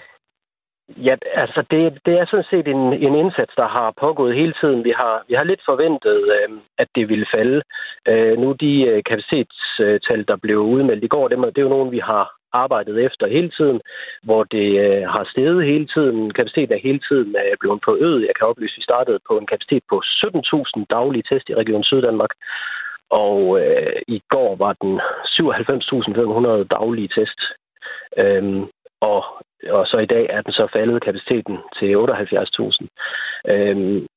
Ja, altså det, det er sådan set en, en indsats, der har pågået hele tiden. Vi har, vi har lidt forventet, øh, at det ville falde. Øh, nu de øh, kapacitetstal, der blev udmeldt i går, det, det er jo nogen, vi har arbejdet efter hele tiden, hvor det øh, har steget hele tiden. Kapaciteten er hele tiden øh, blevet forøget. Jeg kan oplyse, at vi startede på en kapacitet på 17.000 daglige test i Region Syddanmark, og øh, i går var den 97.500 daglige test. Øhm, og, og så i dag er den så faldet kapaciteten til 78.000. Øhm,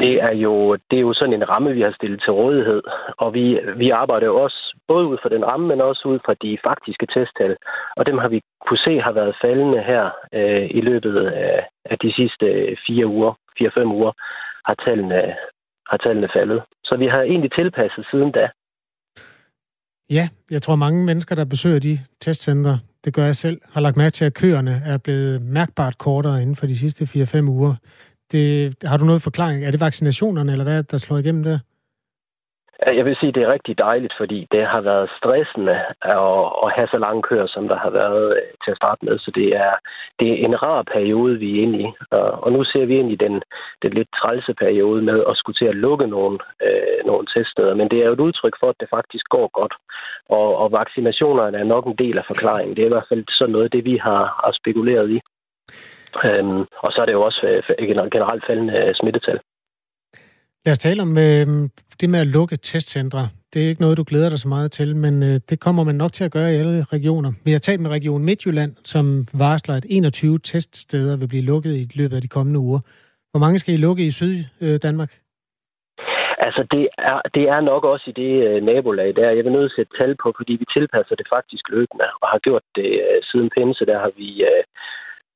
det er jo det er jo sådan en ramme, vi har stillet til rådighed, og vi, vi arbejder jo også både ud fra den ramme, men også ud fra de faktiske testtal, og dem har vi kunne se har været faldende her øh, i løbet af, af de sidste øh, fire uger, fire-fem uger, har tallene, har tallene faldet. Så vi har egentlig tilpasset siden da. Ja, jeg tror mange mennesker, der besøger de testcentre, det gør jeg selv, har lagt mærke til, at køerne er blevet mærkbart kortere inden for de sidste 4-5 uger. Det, har du noget forklaring? Er det vaccinationerne, eller hvad der slår igennem der? Jeg vil sige, at det er rigtig dejligt, fordi det har været stressende at, at have så lange køer, som der har været øh, til at starte med. Så det er, det er en rar periode, vi er inde i. Og nu ser vi ind i den, den lidt trælse periode med at skulle til at lukke nogle, øh, nogle teststeder. Men det er jo et udtryk for, at det faktisk går godt. Og, og vaccinationerne er nok en del af forklaringen. Det er i hvert fald sådan noget, det vi har, har spekuleret i. Øhm, og så er det jo også øh, generelt faldende øh, smittetal. Lad os tale om øh, det med at lukke testcentre. Det er ikke noget, du glæder dig så meget til, men øh, det kommer man nok til at gøre i alle regioner. Vi har talt med Region Midtjylland, som varsler, at 21 teststeder vil blive lukket i løbet af de kommende uger. Hvor mange skal I lukke i Syd-Danmark? Altså, det er, det er nok også i det øh, nabolag der. Jeg vil nødt til at tal på, fordi vi tilpasser det faktisk løbende, og har gjort det øh, siden pinse. Der har vi øh,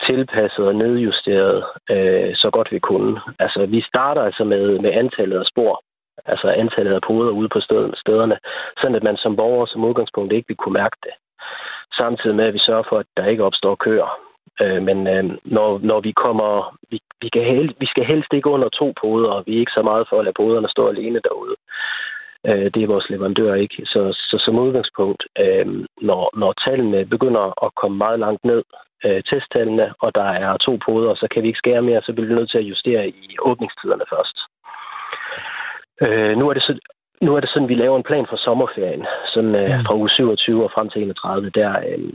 tilpasset og nedjusteret øh, så godt vi kunne. Altså, vi starter altså med, med antallet af spor, altså antallet af poder ude på stederne, sådan at man som borger som udgangspunkt ikke vil kunne mærke det. Samtidig med, at vi sørger for, at der ikke opstår køer. Øh, men øh, når, når vi kommer, vi, vi, kan hel, vi skal helst ikke under to poder, og vi er ikke så meget for at lade poderne stå alene derude. Øh, det er vores leverandør ikke. Så, så som udgangspunkt, øh, når, når tallene begynder at komme meget langt ned, øh, testtallene, og der er to poder, så kan vi ikke skære mere, så bliver vi nødt til at justere i åbningstiderne først. Øh, nu er det så, nu er det sådan, at vi laver en plan for sommerferien, sådan øh, fra uge 27 og frem til 31. Der, øh,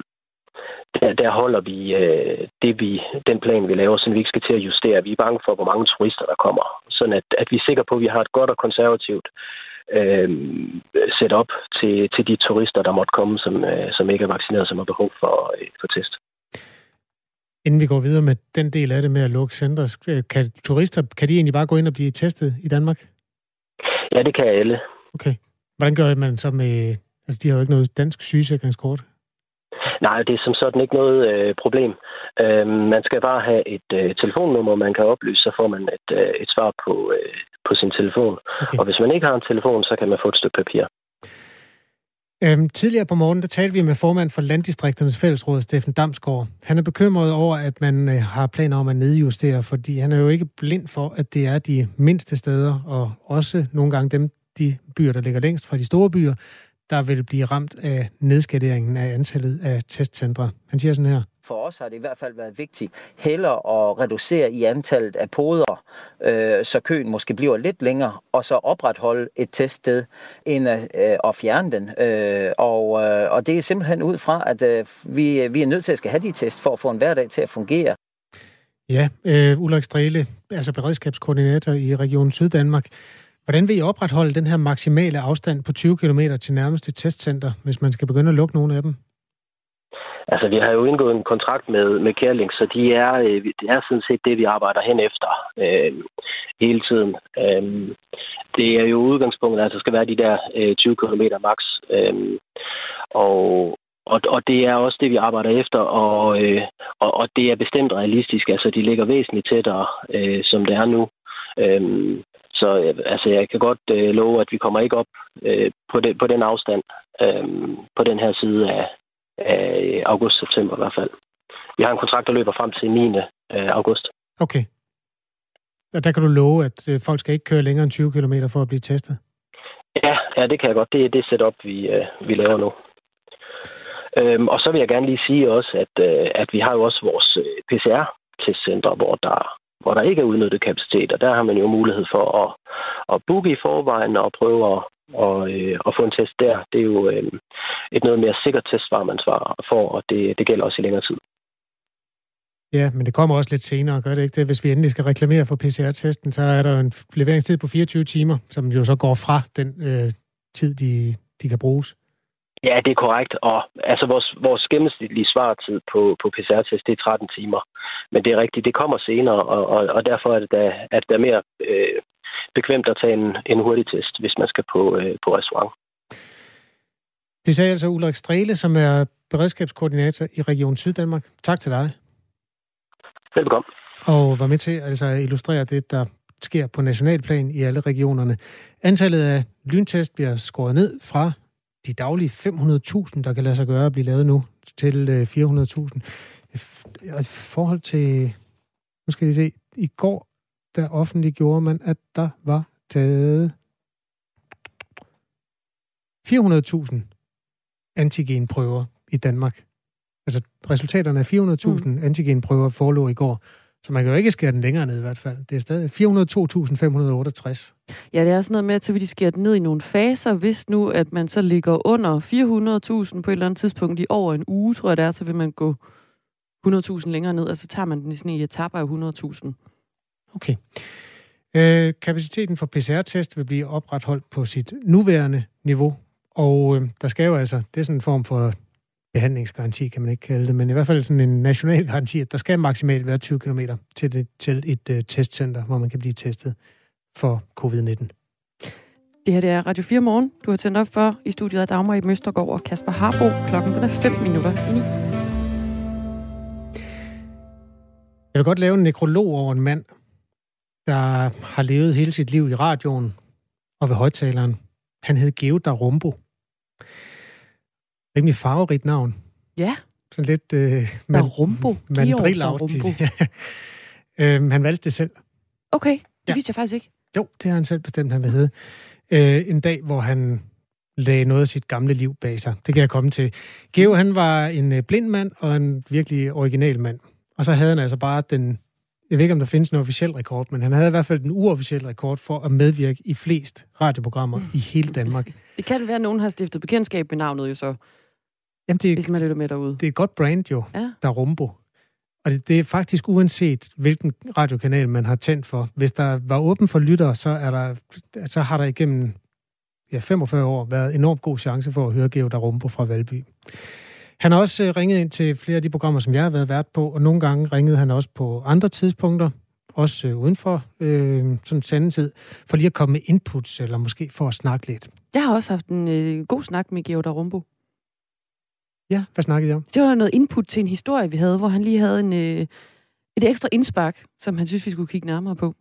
der, der holder vi, øh, det vi den plan, vi laver, så vi ikke skal til at justere. Vi er bange for, hvor mange turister der kommer. Sådan at, at vi er sikre på, at vi har et godt og konservativt øh, setup til, til de turister, der måtte komme, som, øh, som ikke er vaccineret, som har behov for, øh, for test. Inden vi går videre med den del af det med at lukke centre, kan turister, kan de egentlig bare gå ind og blive testet i Danmark? Ja, det kan alle. Okay. Hvordan gør man så med... Altså, de har jo ikke noget dansk sygesikringskort. Nej, det er som sådan ikke noget øh, problem. Øh, man skal bare have et øh, telefonnummer, man kan oplyse, så får man et, øh, et svar på, øh, på sin telefon. Okay. Og hvis man ikke har en telefon, så kan man få et stykke papir. Øhm, tidligere på morgen, der talte vi med formand for Landdistrikternes Fællesråd, Steffen Damsgaard. Han er bekymret over, at man øh, har planer om at nedjustere, fordi han er jo ikke blind for, at det er de mindste steder, og også nogle gange dem, de byer, der ligger længst fra de store byer, der vil blive ramt af nedskaderingen af antallet af testcentre. Han siger sådan her. For os har det i hvert fald været vigtigt hellere at reducere i antallet af poder, øh, så køen måske bliver lidt længere, og så opretholde et teststed, end at, øh, at fjerne den. Øh, og, øh, og det er simpelthen ud fra, at øh, vi, vi er nødt til at skal have de test for at få en hverdag til at fungere. Ja, øh, Ulrik Strele, altså beredskabskoordinator i Region Syddanmark. Hvordan vil I opretholde den her maksimale afstand på 20 km til nærmeste testcenter, hvis man skal begynde at lukke nogle af dem? Altså, vi har jo indgået en kontrakt med, med Kærling, så de er, øh, det er sådan set det, vi arbejder hen efter øh, hele tiden. Øh, det er jo udgangspunktet, at der skal være de der øh, 20 km max. Øh, og, og, og det er også det, vi arbejder efter, og, øh, og, og det er bestemt realistisk. Altså, de ligger væsentligt tættere, øh, som det er nu. Øh, så altså, jeg kan godt øh, love, at vi kommer ikke op øh, på, det, på den afstand øh, på den her side af, af august-september i hvert fald. Vi har en kontrakt, der løber frem til 9. Øh, august. Okay. Og der kan du love, at øh, folk skal ikke køre længere end 20 km for at blive testet? Ja, ja det kan jeg godt. Det er det setup, vi, øh, vi laver nu. Øhm, og så vil jeg gerne lige sige også, at, øh, at vi har jo også vores øh, PCR-testcenter, hvor der hvor der ikke er udnyttet kapacitet, og der har man jo mulighed for at, at booke i forvejen og prøve at, og, øh, at få en test der. Det er jo øh, et noget mere sikkert testsvar, man svarer for, og det, det gælder også i længere tid. Ja, men det kommer også lidt senere, gør det ikke det? Hvis vi endelig skal reklamere for PCR-testen, så er der en leveringstid på 24 timer, som jo så går fra den øh, tid, de, de kan bruges. Ja, det er korrekt. Og altså, vores, vores gennemsnitlige svartid på, på PCR-test, det er 13 timer. Men det er rigtigt, det kommer senere, og, og, og derfor er det, da, at det er mere øh, bekvemt at tage en, en hurtig test, hvis man skal på, øh, på restaurant. Det sagde altså Ulrik Strele, som er beredskabskoordinator i Region Syddanmark. Tak til dig. Velkommen. Og var med til altså, at illustrere det, der sker på nationalplan i alle regionerne. Antallet af lyntest bliver skåret ned fra de daglige 500.000, der kan lade sig gøre at blive lavet nu, til 400.000. Øh, I forhold til, nu skal I se, i går, der offentliggjorde man, at der var taget 400.000 antigenprøver i Danmark. Altså resultaterne af 400.000 mm. antigenprøver forelå i går. Så man kan jo ikke skære den længere ned i hvert fald. Det er stadig 402.568. Ja, det er sådan noget med, at så vil de skære den ned i nogle faser. Hvis nu, at man så ligger under 400.000 på et eller andet tidspunkt i over en uge, tror jeg det er, så vil man gå 100.000 længere ned, og så tager man den i sådan en etape af 100.000. Okay. Øh, kapaciteten for PCR-test vil blive opretholdt på sit nuværende niveau, og øh, der skal jo altså, det er sådan en form for behandlingsgaranti, kan man ikke kalde det, men i hvert fald sådan en national garanti, at der skal maksimalt være 20 km til, det, til et uh, testcenter, hvor man kan blive testet for covid-19. Det her det er Radio 4 Morgen. Du har tændt op for i studiet af Dagmar i Møstergaard og Kasper Harbo. Klokken den er 5 minutter i 9. Jeg vil godt lave en nekrolog over en mand, der har levet hele sit liv i radioen og ved højtaleren. Han hed Geo Darumbo rimelig farverigt navn. Ja. Sådan lidt... Øh, man, Rumbo. Mandrilagtigt. <laughs> øhm, han valgte det selv. Okay, det ja. vidste jeg faktisk ikke. Jo, det har han selv bestemt, han vil hedde. øh, en dag, hvor han lagde noget af sit gamle liv bag sig. Det kan jeg komme til. Geo, han var en øh, blind mand og en virkelig original mand. Og så havde han altså bare den, jeg ved ikke, om der findes en officiel rekord, men han havde i hvert fald den uofficielle rekord for at medvirke i flest radioprogrammer i hele Danmark. <laughs> Det kan være, at nogen har stiftet bekendtskab med navnet jo så, Jamen, det er, hvis man lytter med derude. det er et godt brand jo, Ja. der er Rumbo. Og det, det er faktisk uanset, hvilken radiokanal man har tændt for. Hvis der var åben for lyttere, så, er der, så har der igennem ja, 45 år været enormt god chance for at høre Geo Darumbo fra Valby. Han har også øh, ringet ind til flere af de programmer, som jeg har været vært på, og nogle gange ringede han også på andre tidspunkter, også øh, uden for øh, sådan sandetid, for lige at komme med inputs, eller måske for at snakke lidt. Jeg har også haft en øh, god snak med Georg Darumbo. Ja, hvad snakkede jeg om? Det var noget input til en historie, vi havde, hvor han lige havde en, øh, et ekstra indspark, som han synes, vi skulle kigge nærmere på.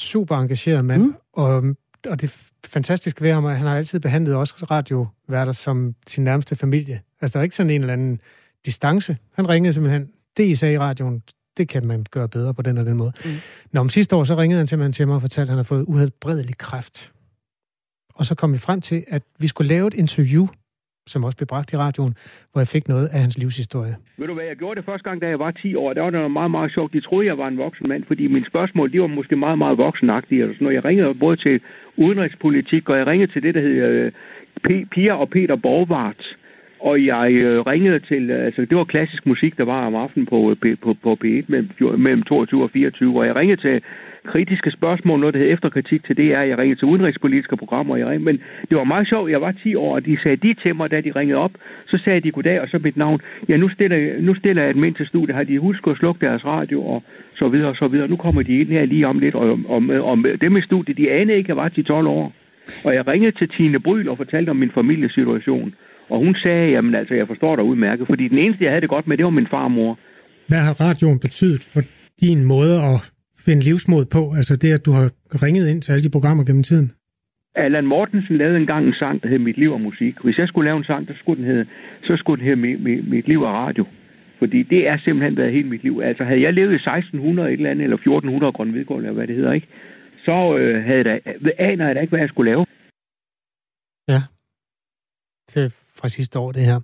super engageret mand, mm. og, og det fantastiske ved ham at han har altid behandlet også radioværter som sin nærmeste familie. Altså, der er ikke sådan en eller anden distance. Han ringede simpelthen, det I sagde i radioen, det kan man gøre bedre på den og den måde. Mm. Nå, om sidste år, så ringede han simpelthen til mig og fortalte, at han har fået uhelbredelig kræft. Og så kom vi frem til, at vi skulle lave et interview, som også blev bragt i radioen, hvor jeg fik noget af hans livshistorie. Ved du hvad, jeg gjorde det første gang, da jeg var 10 år. Der var det noget meget, meget sjovt. De troede, jeg var en voksen mand, fordi mine spørgsmål, de var måske meget, meget voksenagtige. Og sådan noget. Jeg ringede både til udenrigspolitik, og jeg ringede til det, der hedder øh, P- Pia og Peter Borgvart. Og jeg øh, ringede til, øh, altså det var klassisk musik, der var om aftenen på, på, på P1 mellem, mellem 22 og 24. Og jeg ringede til kritiske spørgsmål, noget der hedder efterkritik til DR. Jeg ringede til udenrigspolitiske programmer. Jeg ringede, men det var meget sjovt. Jeg var 10 år, og de sagde de til mig, da de ringede op. Så sagde de goddag, og så mit navn. Ja, nu stiller, nu stiller jeg et mind til studiet. Har de husket at slukke deres radio, og så videre, og så videre. Nu kommer de ind her lige om lidt, og om, om dem i studiet, de anede ikke, at jeg var 10-12 år. Og jeg ringede til Tine Bryl og fortalte om min familiesituation. Og hun sagde, jamen altså, jeg forstår dig udmærket, fordi den eneste, jeg havde det godt med, det var min farmor. Hvad har radioen betydet for din måde at finde livsmod på? Altså det, at du har ringet ind til alle de programmer gennem tiden? Allan Mortensen lavede engang en sang, der hed Mit liv og musik. Hvis jeg skulle lave en sang, der skulle den hedde, så skulle den hedde Mit, mit, mit liv og radio. Fordi det er simpelthen været hele mit liv. Altså havde jeg levet i 1600 et eller andet, eller 1400 Grønvidgård, eller hvad det hedder, ikke? Så øh, havde jeg, da- aner jeg da ikke, hvad jeg skulle lave. Ja. Det er fra sidste år, det her.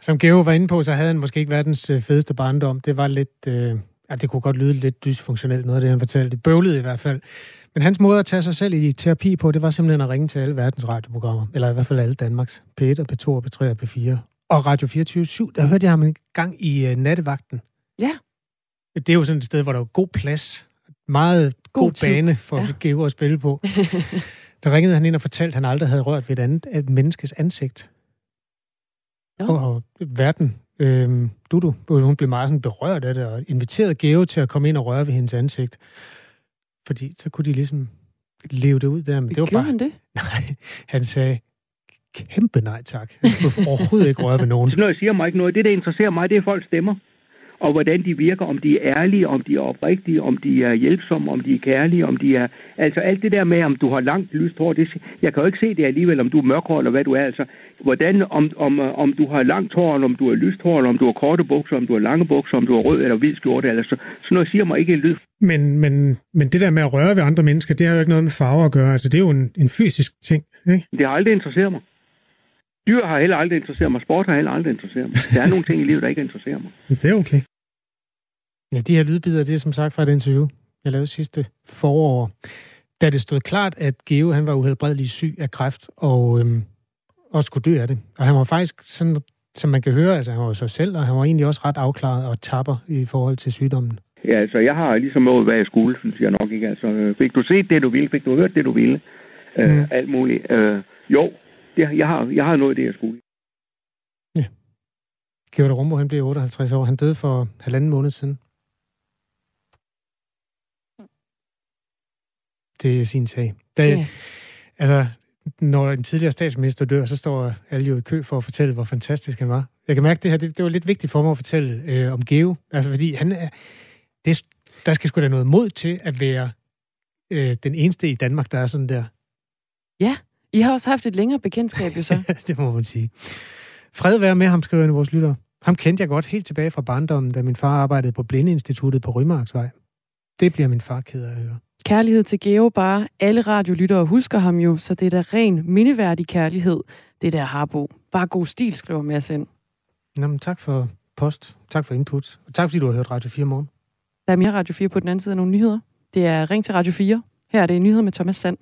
Som Geo var inde på, så havde han måske ikke verdens øh, fedeste barndom. Det var lidt... Øh, ja, det kunne godt lyde lidt dysfunktionelt, noget af det, han fortalte. Det bøvlede i hvert fald. Men hans måde at tage sig selv i terapi på, det var simpelthen at ringe til alle verdens radioprogrammer. Eller i hvert fald alle Danmarks. P1 og P2 og P3 og P4. Og Radio 24 der hørte jeg ham en gang i øh, nattevagten. Ja. Det er jo sådan et sted, hvor der er god plads. Meget god, God tid. bane for Ja. ja. Geo at spille på. <laughs> Der ringede han ind og fortalte, at han aldrig havde rørt ved et andet et menneskes ansigt. Jo. Og, og verden, øhm, Dudu, hun blev meget sådan berørt af det, og inviterede Geo til at komme ind og røre ved hendes ansigt. Fordi så kunne de ligesom leve det ud der. Men det var Gjorde bare, han det? <laughs> Nej, han sagde, kæmpe nej tak. Han skulle overhovedet ikke røre ved nogen. Så når jeg siger mig ikke noget, det der interesserer mig, det er folks stemmer. Og hvordan de virker, om de er ærlige, om de er oprigtige, om de er hjælpsomme, om de er kærlige, om de er... Altså alt det der med, om du har langt lyst hår, det, jeg kan jo ikke se det alligevel, om du er mørkhåret eller hvad du er. Altså, hvordan, om, om, om du har langt hår, eller om du har lyst hår, eller om du har korte bukser, om du har lange bukser, om du har rød eller hvid skjorte, eller så, sådan noget siger mig ikke en lyd. Men, men, men det der med at røre ved andre mennesker, det har jo ikke noget med farver at gøre. Altså, det er jo en, en fysisk ting, ikke? Det har aldrig interesseret mig. Dyr har heller aldrig interesseret mig. Sport har heller aldrig interesseret mig. Der er nogle ting i livet, der ikke interesserer mig. <laughs> Det er okay. Ja, de her lydbider, det er som sagt fra et interview, jeg lavede sidste forår, da det stod klart, at Geo han var uhelbredelig syg af kræft, og øhm, også skulle dø af det. Og han var faktisk, sådan, som man kan høre, altså han var sig selv, og han var egentlig også ret afklaret og tapper i forhold til sygdommen. Ja, altså, jeg har ligesom nået, hvad jeg skulle, synes jeg nok ikke. Altså, øh, fik du set det, du ville? Fik du hørt det, du ville? Øh, Mm. Alt muligt. Øh, jo, det, jeg, har, jeg har nået det, jeg skulle. Georg Rumbo, han blev 58 år. Han døde for halvanden måned siden. Det er sin sag. Da, Ja. Altså, når en tidligere statsminister dør, så står alle jo i kø for at fortælle, hvor fantastisk han var. Jeg kan mærke, det her det, det var lidt vigtigt for mig at fortælle øh, om Geo. Altså, fordi han er, det, der skal sgu da noget mod til at være øh, den eneste i Danmark, der er sådan der. Ja, I har også haft et længere bekendtskab jo så. <laughs> det må man sige. Fred være med ham, skriver en af vores lyttere. Ham kendte jeg godt helt tilbage fra barndommen, da min far arbejdede på Blindeinstituttet på Rymarksvej. Det bliver min far ked af at høre. Kærlighed til Geo bare. Alle radiolyttere husker ham jo, så det er da ren mindeværdig kærlighed. Det der Harbo. Bare god stil, skriver Mads ind. Nå, men tak for post. Tak for input. Og tak fordi du har hørt Radio 4 morgen. Der er mere Radio 4 på den anden side af nogle nyheder. Det er Ring til Radio 4. Her er det nyheder med Thomas Sand.